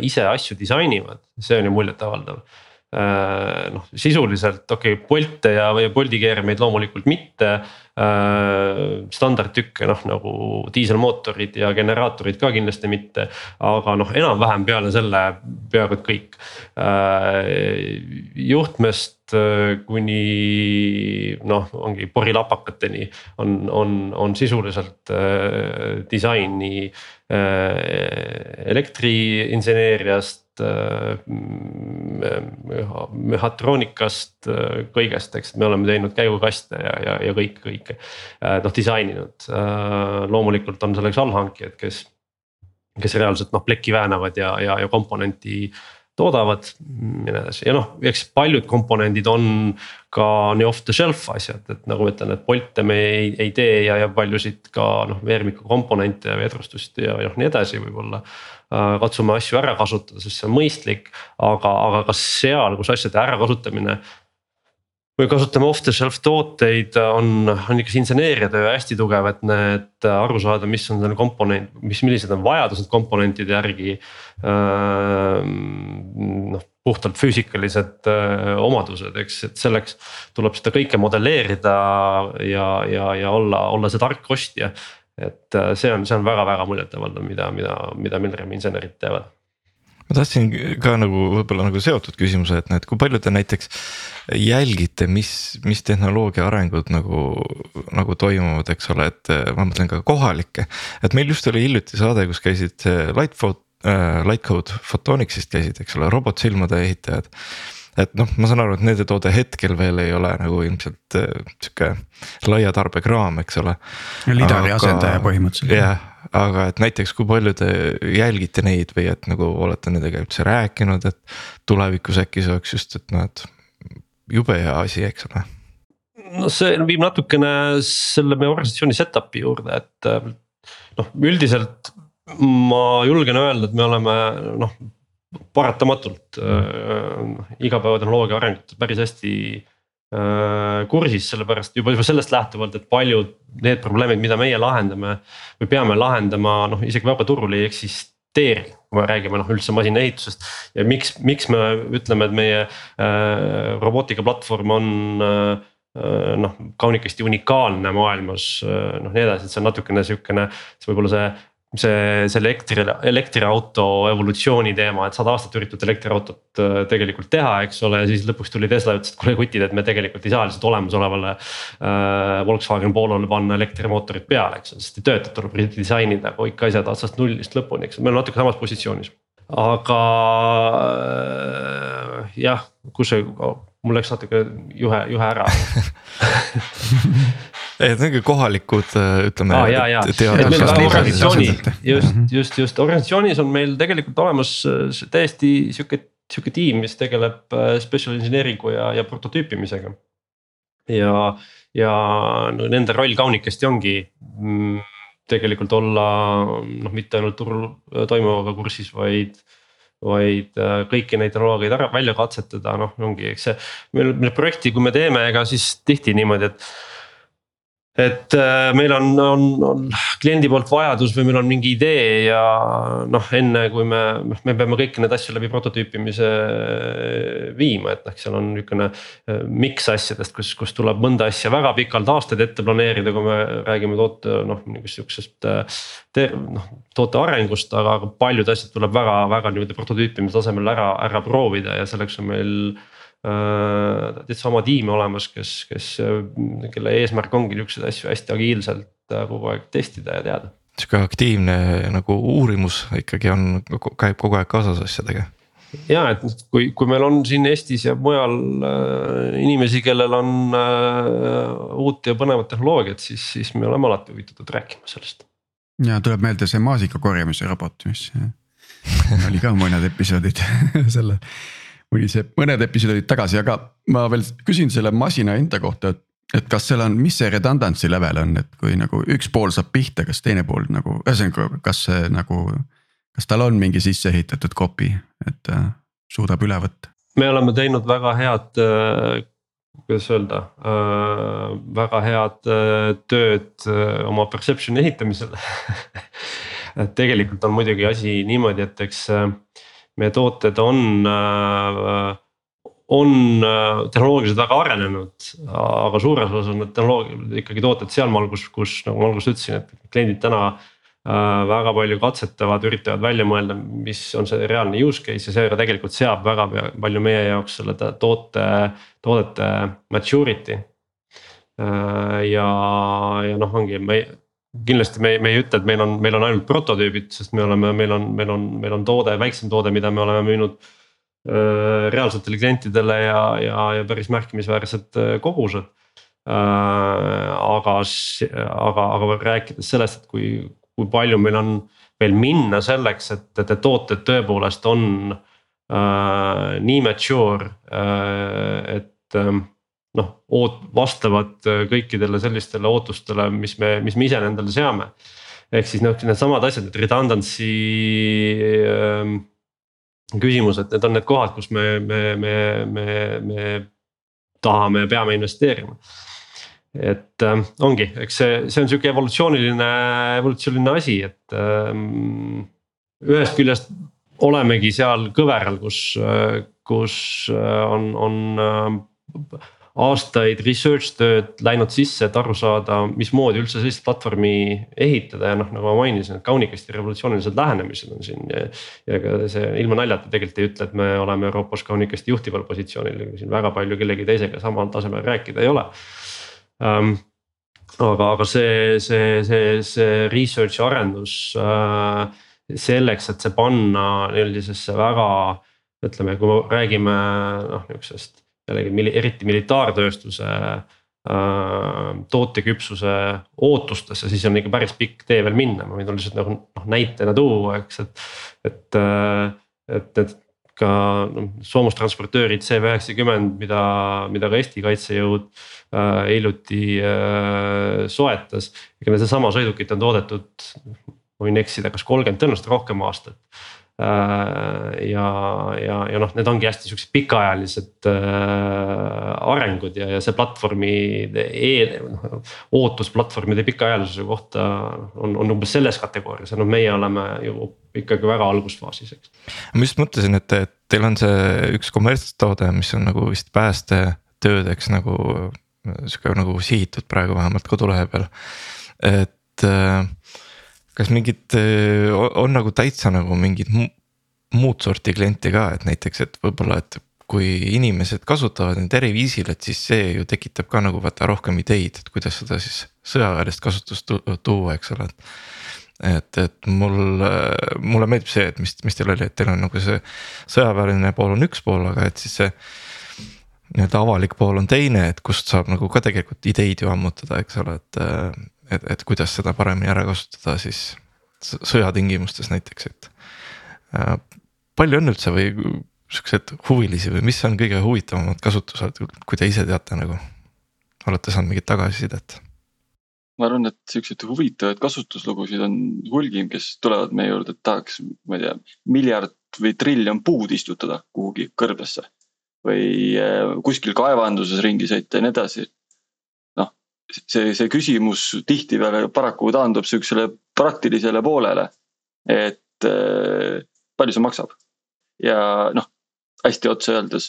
ise asju disainivad, see on ju muljetavaldav. Äh, noh, sisuliselt okei okay,, Bolte ja, ja Bolti keerameid loomulikult mitte. Äh, standardtükke noh nagu diiselmootorid ja generaatorid ka kindlasti mitte, aga noh, enam-vähem peale selle peaaegu et kõik. Äh, juhtmest kuni noh, ongi porilapakateni on, on, on sisuliselt disain nii elektriinseneeriast Äh, mehhatroonikast, äh, kõigest, eks me oleme teinud käigukaste ja, ja, ja kõike, kõike äh, noh disaininud. loomulikult on selleks allhankijad, kes, kes reaalselt noh plekki väänavad ja, ja, ja komponenti toodavad ja nii edasi ja noh, eks paljud komponendid on ka nii off the shelf asjad, et nagu ma ütlen, et Bolte me ei, ei tee ja, ja paljusid ka noh, veermiku komponente ja vedrustust ja noh, nii edasi võib-olla Äh, katsume asju ära kasutada, sest see on mõistlik, aga, aga ka seal, kus asjade ärakasutamine. Või kasutame off the shelf tooteid, on, on ikka see inseneeriatöö hästi tugev, et need aru saada, mis on selle komponent, mis, millised on vajadused komponentide järgi. Äh, noh puhtalt füüsikalised äh, omadused, eks, et selleks tuleb seda kõike modelleerida ja, ja, ja olla, olla see tark ostja et äh, see on, see on väga-väga muljetavaldav, mida, mida, mida Milremi insenerid teevad ma tahtsin ka nagu võib-olla nagu seotud küsimuse, et näed, kui palju te näiteks jälgite, mis, mis tehnoloogia arengud nagu, nagu toimuvad, eks ole, et ma mõtlen ka kohalikke. et meil just oli hiljuti saade, kus käisid Lightfoot äh,, Lightcode Photonicsist käisid, eks ole, robotsilmade ehitajad et noh, ma saan aru, et nende toode hetkel veel ei ole nagu ilmselt äh, sihuke laia tarbekraam, eks ole. lidari aga, asendaja põhimõtteliselt. jah, aga et näiteks, kui palju te jälgite neid või et nagu olete nendega üldse rääkinud, et tulevikus äkki see oleks just, et noh, et jube hea asi, eks ole. no see viib natukene selle meie organisatsiooni setup'i juurde, et äh, noh, üldiselt ma julgen öelda, et me oleme noh paratamatult äh, igapäevatehnoloogia arengut päris hästi kursis, sellepärast juba, juba sellest lähtuvalt, et paljud need probleemid, mida meie lahendame või peame lahendama, noh isegi vabaturul ei eksisteeri kui me räägime noh üldse masinaehitusest ja miks, miks me ütleme, et meie äh, robootikaplatvorm on äh, noh, kaunikesti unikaalne maailmas noh, nii edasi, et see on natukene sihukene, see võib-olla see see, see elektri, elektriauto evolutsiooni teema, et sada aastat üritatud elektriautot äh, tegelikult teha, eks ole, siis lõpuks tuli Tesla ja ütles, et kuule kutid, et me tegelikult ei saa lihtsalt olemasolevale äh,. Volkswagen Polole panna elektrimootorit peale, eks ole, sest ei tööta, tuleb redisainida kõik asjad otsast nullist lõpuni, eks me oleme natuke samas positsioonis. aga äh, jah, kus see, mul läks natuke juhe, juhe ära *laughs* et need kohalikud ütleme ah,. organisatsiooni, just, mhm. just, just organisatsioonis on meil tegelikult olemas äh, täiesti sihuke, sihuke tiim, mis tegeleb äh, special engineering'u ja, ja prototüüpimisega. ja, ja no nende roll kaunikesti ongi mm, tegelikult olla noh, mitte ainult turul äh, toimuvaga kursis, vaid vaid kõiki neid tehnoloogiaid ära välja katsetada, noh ongi, eks see. meil, meil projekti, kui me teeme, ega siis tihti niimoodi, et et äh, meil on, on, on kliendi poolt vajadus või meil on mingi idee ja noh, enne kui me, noh, me peame kõiki neid asju läbi prototüüpimise viima, et noh, seal on niisugune äh, miks asjadest, kus, kus tuleb mõnda asja väga pikalt aastaid ette planeerida, kui me räägime toote noh, mingist sihukesest. Äh, noh toote arengust, aga paljud asjad tuleb väga, väga niimoodi prototüüpimise tasemel ära, ära proovida ja selleks on meil Äh, täitsa oma tiim olemas, kes, kes, kelle eesmärk ongi niisuguseid asju hästi agiilselt äh, kogu aeg testida ja teada. sihuke aktiivne nagu uurimus ikkagi on, käib kogu aeg kaasas asjadega ja et kui, kui meil on siin Eestis ja mujal äh, inimesi, kellel on äh, uut ja põnevat tehnoloogiat, siis, siis me oleme alati huvitatud rääkima sellest. ja tuleb meelde see maasika korjamise robot, mis *laughs* oli ka mõned episoodid *laughs* selle mõni see, mõned episoodid tagasi, aga ma veel küsin selle masina enda kohta, et. et kas seal on, mis see redundancy level on, et kui nagu üks pool saab pihta, kas teine pool nagu, ühesõnaga, kas see nagu. kas tal on mingi sisse ehitatud copy, et äh, suudab üle võtta? me oleme teinud väga head äh kuidas öelda äh,, väga head äh, tööd äh, oma perception'i ehitamisel *laughs* et tegelikult on muidugi asi niimoodi, et eks äh, meie tooted on, äh, on äh, tehnoloogiliselt väga arenenud, aga suures osas on need tehnoloogiad ikkagi tooted sealmaal, kus, kus nagu ma alguses ütlesin, et kliendid täna äh, väga palju katsetavad, üritavad välja mõelda, mis on see reaalne use case ja see tegelikult seab väga palju meie jaoks selle toote, toodete maturity. ja, ja noh, ongi me kindlasti me, me ei ütle, et meil on, meil on ainult prototüübid, sest me oleme, meil on, meil on, meil on toode, väiksem toode, mida me oleme müünud äh, reaalsetele klientidele ja, ja, ja päris märkimisväärsed äh, kogused äh,. aga, aga, aga rääkides sellest, et kui, kui palju meil on veel minna selleks, et, et need tooted tõepoolest on äh, nii mature äh,, et äh, noh, oot-, vastavad äh, kõikidele sellistele ootustele, mis me, mis me ise endale seame. ehk siis noh, needsamad asjad, need redundancy äh, küsimused, need on need kohad, kus me, me, me, me, me tahame ja peame investeerima. et äh, ongi, eks see, see on sihuke evolutsiooniline, evolutsiooniline asi, et ähm, ühest küljest olemegi seal kõveral, kus, äh, kus on, on aastaid research tööd läinud sisse, et aru saada, mismoodi üldse sellist platvormi ehitada ja noh, nagu ma mainisin, et kaunikesti revolutsioonilised lähenemised on siin. ja, ka see ilma naljata tegelikult ei ütle, et me oleme Euroopas kaunikesti juhtival positsioonil, siin väga palju kellegi teisega samal tasemel rääkida ei ole um, aga, aga see, see, see, see research ja arendus äh, selleks, et see panna sellisesse väga ütleme, kui me räägime noh, nihukesest jällegi eriti militaartööstuse äh, tooteküpsuse ootustesse, siis on ikka päris pikk tee veel minna, ma võin lihtsalt nagu noh näitena tuua, eks, et, et, äh, et need ka noh soomustransportöörid CV90, mida, mida ka Eesti kaitsejõud äh, hiljuti äh, soetas. ega seesama sõidukit on toodetud, ma võin eksida, kas kolmkümmend, tõenäoliselt rohkem aastat ja, ja, ja noh, need ongi hästi siuksed pikaajalised äh, arengud ja, ja see platvormi e, noh, ootus platvormide pikaajalisuse kohta on, on umbes selles kategoorias ja noh, meie oleme ju ikkagi väga algusfaasis, eks. ma just mõtlesin, et, et teil on see üks kommertstoode, mis on nagu vist päästetöödeks nagu sihuke nagu sihitud praegu vähemalt kodulehe peal, et äh, kas mingid, on nagu täitsa nagu mingid muud sorti kliente ka, et näiteks, et võib-olla, et kui inimesed kasutavad neid eri viisil, et siis see ju tekitab ka nagu vaata rohkem ideid, et kuidas seda siis sõjaväelist kasutust tuua, eks ole, et. et, et mul, mulle meeldib see, et mis, mis teil oli, et teil on nagu see sõjaväeline pool on üks pool, aga et siis see. nii-öelda avalik pool on teine, et kust saab nagu ka tegelikult ideid ju ammutada, eks ole, et et, et kuidas seda paremini ära kasutada siis sõjatingimustes näiteks, et äh,. palju on üldse või siukseid huvilisi või mis on kõige huvitavamad kasutused, kui te ise teate nagu, olete saanud mingit tagasisidet? ma arvan, et siukseid huvitavaid kasutuslugusid on hulgim, kes tulevad meie juurde, et tahaks, ma ei tea, miljard või triljon puud istutada kuhugi kõrbesse. või äh, kuskil kaevanduses ringi sõita ja nii edasi see, see küsimus tihtipeale paraku taandub sihukesele praktilisele poolele. et äh, palju see maksab ja noh, hästi otse öeldes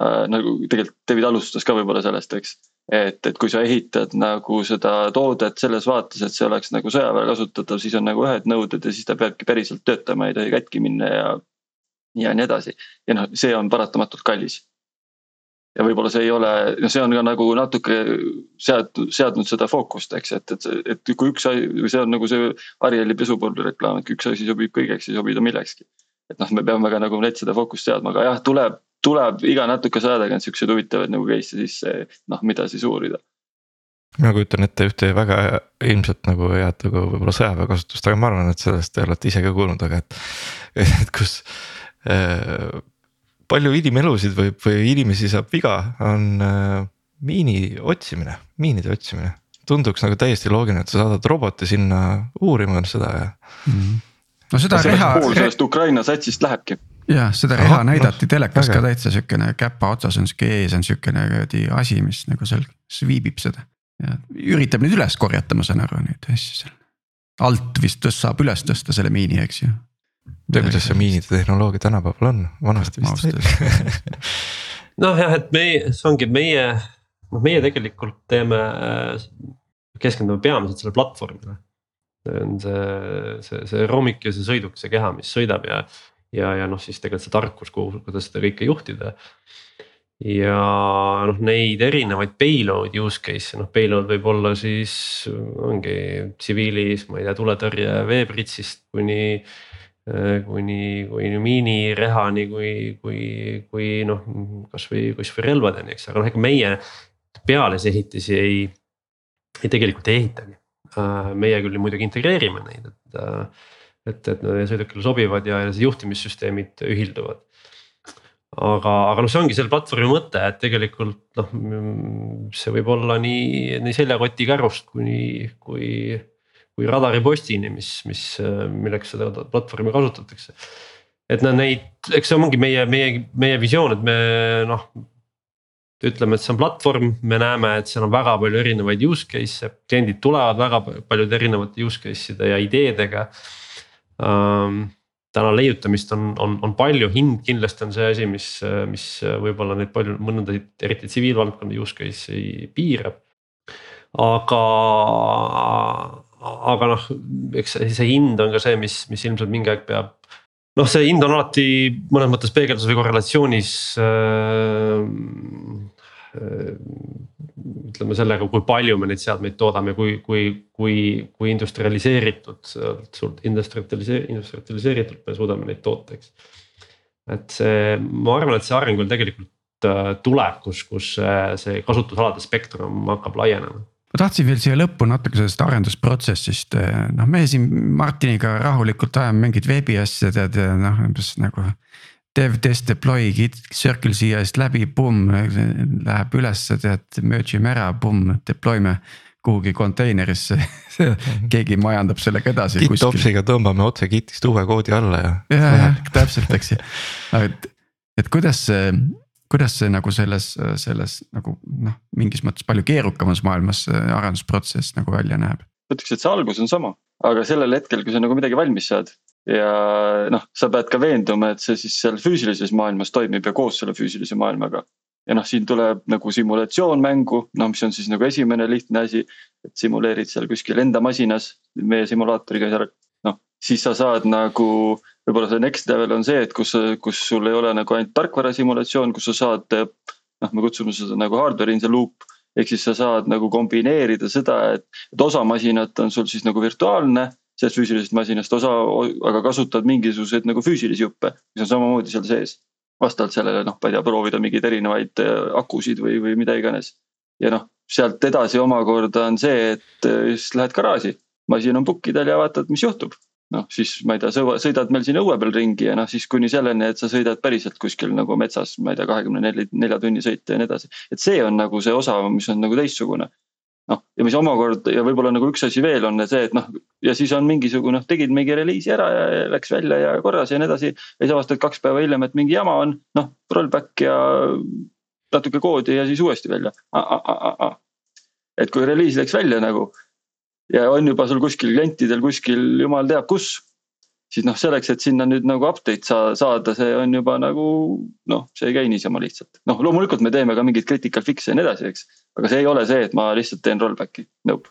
äh, nagu tegelikult David alustas ka võib-olla sellest, eks. et, et kui sa ehitad nagu seda toodet selles vaates, et see oleks nagu sõjaväel kasutatav, siis on nagu ühed nõuded ja siis ta peabki päriselt töötama, ei tohi katki minna ja. ja nii edasi ja noh, see on paratamatult kallis ja võib-olla see ei ole, noh, see on ka nagu natuke seadnud, seadnud seda fookust, eks, et, et, et kui üks asi, see on nagu see Arieli pesupulbri reklaam, et kui üks asi sobib kõigeks, ei sobi ta millekski. et noh, me peame ka nagu net seda fookust seadma, aga jah, tuleb, tuleb iga natukese aja tagant siukseid huvitavaid nagu case'e sisse, noh, mida siis uurida mina kujutan ette ühte väga ilmselt nagu head nagu võib-olla sõjaväekasutust, aga ma arvan, et sellest te olete ise ka kuulnud, aga et, et kus äh, palju inimelusid võib või inimesi saab viga, on äh, miini otsimine, miinide otsimine. tunduks nagu täiesti loogiline, et sa saadad roboti sinna uurima seda ja mm. -hmm. no seda reha. pool sellest Ukraina satsist lähebki. jah, seda reha Aha, näidati no, telekas väga. ka täitsa siukene käpa otsas on sihuke ees on siukene kuradi asi, mis nagu seal sviibib seda. ja üritab neid üles korjata, ma saan aru neid asju seal. alt vist tõst, saab üles tõsta selle miini, eks ju tea, kuidas see miinide tehnoloogia tänapäeval on, vanasti vist oli. *laughs* noh jah, et meie, see ongi meie, noh, meie tegelikult teeme, keskendume peamiselt sellele platvormile. see on see, see, see roomik ja see sõiduk, see keha, mis sõidab ja, ja, ja noh, siis tegelikult see tarkus, kuhu, kuidas seda kõike juhtida. Ja noh, neid erinevaid payload use case'e, noh payload võib olla siis ongi tsiviilis, ma ei tea, tuletõrje veepritsist kuni Äh, kuni, kuni miinirehani, kui, kui, kui noh, kasvõi, kasvõi relvadeni, eks, aga noh, ega meie pealisehitisi ei, ei tegelikult ei ehitagi. Äh, meie küll muidugi integreerime neid, et, äh, et, et need sõidukile sobivad ja, ja juhtimissüsteemid ühilduvad. aga, aga noh, see ongi selle platvormi mõte, et tegelikult noh, see võib olla nii, nii seljakoti kärust kuni, kui kui radaripostini, mis, mis, milleks seda platvormi kasutatakse. et noh, neid, eks see ongi meie, meie, meie visioon, et me noh. ütleme, et see on platvorm, me näeme, et seal on väga palju erinevaid use case'e, kliendid tulevad väga paljude erinevate use case'ide ja ideedega um, täna leiutamist on, on, on palju, hind kindlasti on see asi, mis, mis võib-olla neid palju mõndasid, eriti tsiviilvaldkonna use case'i piirab. aga aga noh, eks see hind on ka see, mis, mis ilmselt mingi aeg peab. noh, see hind on alati mõnes mõttes peegelduses või korrelatsioonis äh,. Äh, ütleme sellega, kui palju me neid seadmeid toodame, kui, kui, kui, kui industrialiseeritud, suurt industrialiseeritud, industrialiseeritult me suudame neid toota, eks. et see, ma arvan, et see areng veel tegelikult äh, tuleb, kus, kus see kasutusalade spektrum hakkab laienema ma tahtsin veel siia lõppu natuke sellest arendusprotsessist, noh, me siin Martiniga rahulikult ajame mingeid veebiasju, tead noh, umbes nagu. Dev, test, deploy, git, circle CI-st läbi, pumm, läheb ülesse, tead, merge ime ära, pumm, deploy me. kuhugi konteinerisse *laughs* keegi majandab sellega edasi. GitOpsiga tõmbame otse Gitist uue koodi alla ja. ja, jah täpselt, eks ju, *laughs* et, et kuidas see, kuidas see nagu selles, selles nagu noh, mingis mõttes palju keerukamas maailmas arendusprotsess nagu välja näeb? ütleks, et see algus on sama, aga sellel hetkel, kui sa nagu midagi valmis saad ja noh, sa pead ka veenduma, et see siis seal füüsilises maailmas toimib ja koos selle füüsilise maailmaga ja noh, siin tuleb nagu simulatsioon mängu, noh, mis on siis nagu esimene lihtne asi. et simuleerid seal kuskil enda masinas, meie simulaatoriga seal, noh, siis sa saad nagu. Võib-olla see next level on see, et kus, kus sul ei ole nagu ainult tarkvara simulatsioon, kus sa saad. noh, me kutsume seda nagu hardware in the loop ehk siis sa saad nagu kombineerida seda, et, et osa masinat on sul siis nagu virtuaalne sellest füüsilisest masinast, osa, aga kasutad mingisuguseid nagu füüsilisi juppe, mis on samamoodi seal sees vastavalt sellele noh, ma ei tea, proovida mingeid erinevaid äh, akusid või, või mida iganes. ja noh, sealt edasi omakorda on see, et äh, siis lähed garaaži, masin on pukkidel ja vaatad, mis juhtub. Noh, siis ma ei tea, sõidad meil siin õue peal ringi ja noh, siis kuni selleni, et sa sõidad päriselt kuskil nagu metsas, ma ei tea, kahekümne nelja, nelja tunni sõita ja nii edasi. et see on nagu see osa, mis on nagu teistsugune noh, ja mis omakorda ja võib-olla nagu üks asi veel on see, et noh, ja siis on mingisugune, noh tegid mingi reliisi ära ja läks välja ja korras ja nii edasi. ja siis avastad kaks päeva hiljem, et mingi jama on, noh rollback ja natuke koodi ja siis uuesti välja. et kui reliis läks välja nagu ja on juba sul kuskil klientidel kuskil jumal teab kus siis noh, selleks, et sinna nüüd nagu update saa, saada, see on juba nagu noh, see ei käi niisama lihtsalt. noh, loomulikult me teeme ka mingeid critical fix'e ja nii edasi, eks. aga see ei ole see, et ma lihtsalt teen rollback'i, nope.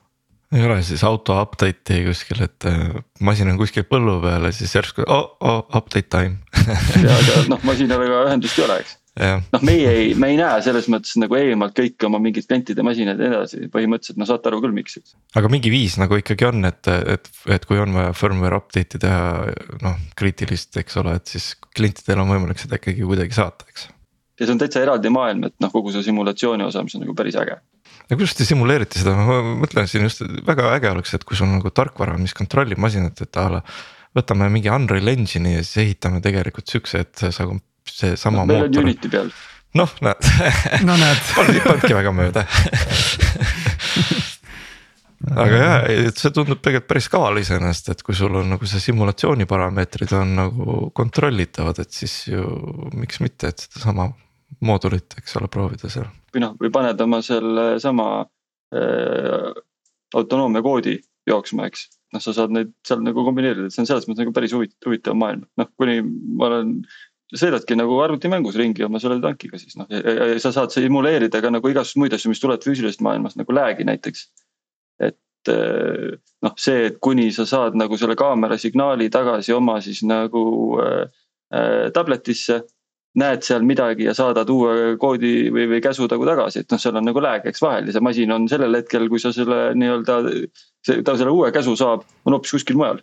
ei ole siis auto update'i kuskil, et äh, masin on kuskil põllu peal ja siis järsku oh, oh update time *laughs* ja, aga noh, masinal ega ühendust ei ole, eks noh, meie ei, me ei näe selles mõttes nagu eemalt kõiki oma mingeid klientide masinaid ja nii edasi, põhimõtteliselt no saate aru küll, miks. aga mingi viis nagu ikkagi on, et, et, et kui on vaja firmware update'i teha noh kriitilist, eks ole, et siis klientidel on võimalik seda ikkagi kuidagi saata, eks. ja see on täitsa eraldi maailm, et noh, kogu see simulatsiooni osa, mis on nagu päris äge. ja kuidas te simuleerite seda, ma mõtlen siin just väga äge oleks, et kui sul nagu tarkvara, mis kontrollib masinat, et a la võtame mingi Unreal Engine'i ja siis ehitame tegelikult siukse, et sa seesama no, mootor. Unity peal. noh, näed no näed *laughs* polnudki väga mööda *laughs* aga jah, et see tundub tegelikult päris kaval iseenesest, et kui sul on nagu see simulatsiooni parameetrid on nagu kontrollitavad, et siis ju miks mitte, et sedasama moodulit, eks ole, proovida seal. või noh, või paned oma selle sama äh, autonoomia koodi jooksma, eks. noh, sa saad neid seal nagu kombineerida, et see on selles mõttes nagu päris huvitav, huvitav maailm, noh kuni ma olen sõidadki nagu arvutimängus ringi oma selle tankiga siis noh, sa saad simuleerida ka nagu igasuguseid muid asju, mis tulevad füüsilisest maailmast nagu lag'i näiteks. et eh, noh, see, et kuni sa saad nagu selle kaamera signaali tagasi oma siis nagu äh, tabletisse. näed seal midagi ja saadad uue koodi või, või käsu nagu tagasi, et noh, seal on nagu lag, eks vahel ja see masin on sellel hetkel, kui sa selle nii-öelda. ta selle uue käsu saab, on hoopis kuskil mujal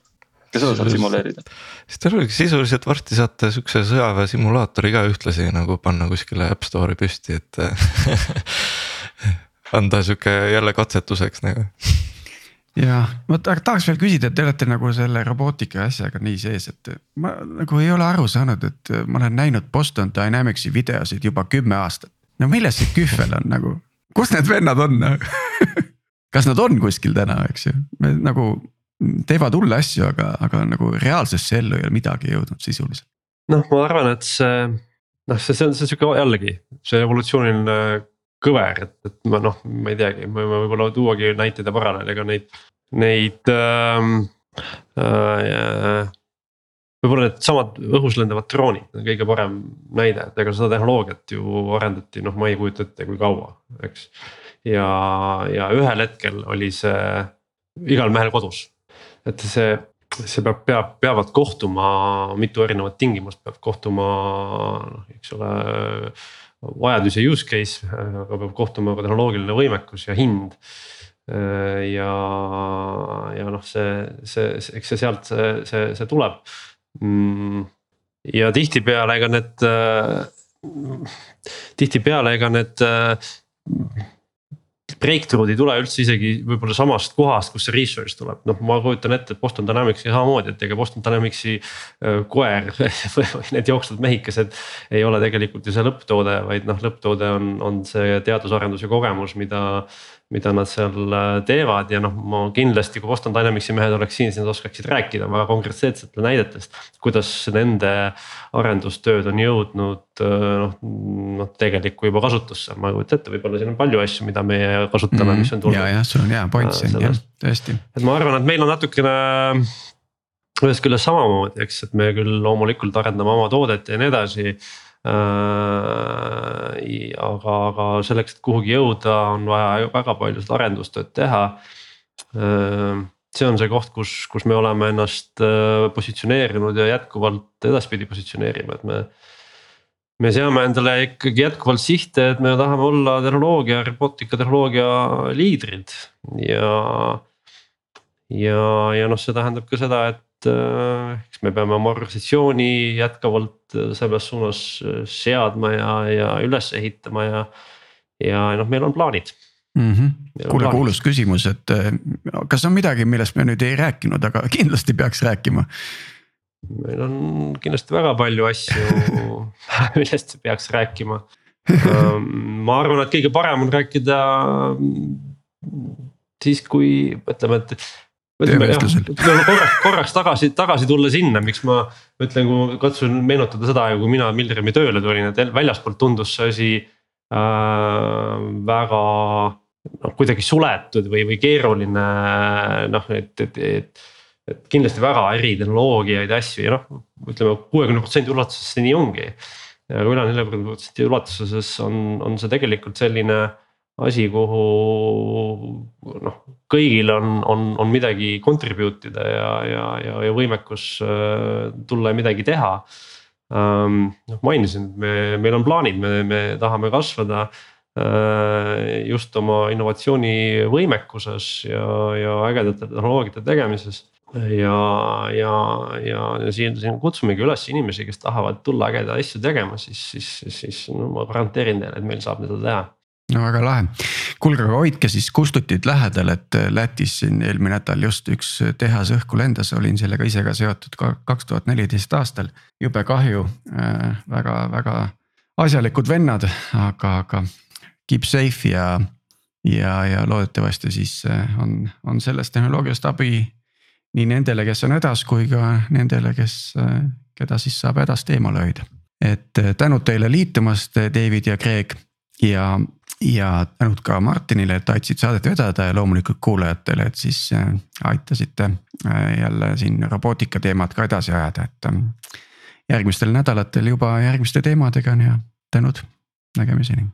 ka seda saad simuleerida. siis oligi sisuliselt varsti saate siukse sõjaväe simulaatori ka ühtlasi nagu panna kuskile App Store'i püsti, et *laughs* anda sihuke jälle katsetuseks nagu. Jah, ma tahaks veel küsida, et te olete nagu selle robootika asjaga nii sees, et ma nagu ei ole aru saanud, et ma olen näinud Boston Dynamicsi videosid juba kümme aastat. no milles see kühvel on nagu, kus need vennad on *laughs* kas nad on kuskil täna, eks ju, me nagu teevad hulle asju, aga, aga nagu reaalsesse ellu ei ole midagi jõudnud sisuliselt. noh, ma arvan, et see noh, see, see on see sihuke jällegi see evolutsiooniline kõver, et, et ma noh, ma ei teagi, me võime võib-olla tuuagi näiteid ja paralleele, ega neid, neid ähm,. Äh, võib-olla needsamad õhus lendavad droonid on kõige parem näide, et ega seda tehnoloogiat ju arendati, noh, ma ei kujuta ette, kui kaua, eks. ja, ja ühel hetkel oli see igal mehel kodus et see, see peab, peab, peavad kohtuma mitu erinevat tingimust peab kohtuma noh, eks ole. vajadus ja use case, aga peab kohtuma ka tehnoloogiline võimekus ja hind ja, ja noh, see, see, eks see sealt see, see, see tuleb. Mm, ja tihtipeale ega need, tihtipeale ega need breakthrough'd ei tule üldse isegi võib-olla samast kohast, kust see research tuleb, noh, ma kujutan ette, et Boston Dynamicsi samamoodi, et ega Boston Dynamicsi äh, koer *laughs* või need jooksvad mehikesed. ei ole tegelikult ju see lõpptoode, vaid noh, lõpptoode on, on see teadusarenduse kogemus, mida, mida nad seal äh, teevad ja noh, ma kindlasti, kui Boston Dynamicsi mehed oleks siin, siis nad oskaksid rääkida väga konkreetsetele näidetest. kuidas nende arendustööd on jõudnud äh, noh, noh tegelikku juba kasutusse, ma ei kujuta ette, võib-olla siin on palju asju, mida meie kasutame mm, -hmm. mis on tulnud. ja, jah, sul on hea point siin jah, tõesti. et ma arvan, et meil on natukene ühest küljest samamoodi, eks, et me küll loomulikult arendame oma toodet ja nii edasi Äh, aga, aga selleks, et kuhugi jõuda, on vaja väga palju seda arendustööd teha. Äh, see on see koht, kus, kus me oleme ennast äh, positsioneerinud ja jätkuvalt edaspidi positsioneerime, et me. me seame endale ikkagi jätkuvalt sihte, et me tahame olla tehnoloogia, robootika tehnoloogia liidrid ja. ja, ja noh, see tähendab ka seda, et et äh, eks me peame oma organisatsiooni jätkuvalt äh, selles suunas äh, seadma ja, ja üles ehitama ja. ja noh, meil on plaanid mm. -hmm. kuule, kuulus küsimus, et kas on midagi, millest me nüüd ei rääkinud, aga *laughs* kindlasti peaks rääkima? meil on kindlasti väga palju asju *laughs* millest peaks rääkima. Ähm, ma arvan, et kõige parem on rääkida siis, kui ütleme, et ütleme korraks, korraks tagasi, tagasi tulla sinna, miks ma ütlen, kui katsun meenutada seda aega, kui mina Milremi tööle tulin, et väljaspoolt tundus see asi äh, väga noh, kuidagi suletud või, või keeruline noh, et, et, et. et kindlasti väga eritehnoloogiaid ja asju ja noh, ütleme kuuekümne protsendi ulatuses see nii ongi. ja üle neljakümne protsendi ulatuses on, on see tegelikult selline asi, kuhu noh, kõigil on, on, on midagi contribute ida ja, ja, ja, ja võimekus äh, tulla ja midagi teha ähm,. noh mainisin, et me, meil on plaanid, me, me tahame kasvada äh, just oma innovatsioonivõimekuses ja, ja ägedate tehnoloogiate tegemises ja, ja, ja, ja siin, siin kutsumegi üles inimesi, kes tahavad tulla ägedaid asju tegema, siis, siis, siis no ma garanteerin teile, et meil saab seda teha no väga lahe, kuulge, aga hoidke siis Kustutit lähedal, et äh, Lätis siin eelmine nädal just üks tehas õhku lendas, olin sellega ise ka seotud ka kaks tuhat neliteist aastal. jube kahju äh,, väga-väga asjalikud vennad, aga, aga keep safe ja, ja, ja loodetavasti siis äh, on, on sellest tehnoloogiast abi nii nendele, kes on hädas, kui ka nendele, kes, äh, keda siis saab hädast eemale hoida. et tänud teile liitumast, David ja Craig ja ja tänud ka Martinile, et aitasid saadet vedada ja loomulikult kuulajatele, et siis äh, aitasite äh, jälle siin robootika teemat ka edasi ajada, et. Ähm, järgmistel nädalatel juba järgmiste teemadega on ja tänud, nägemiseni.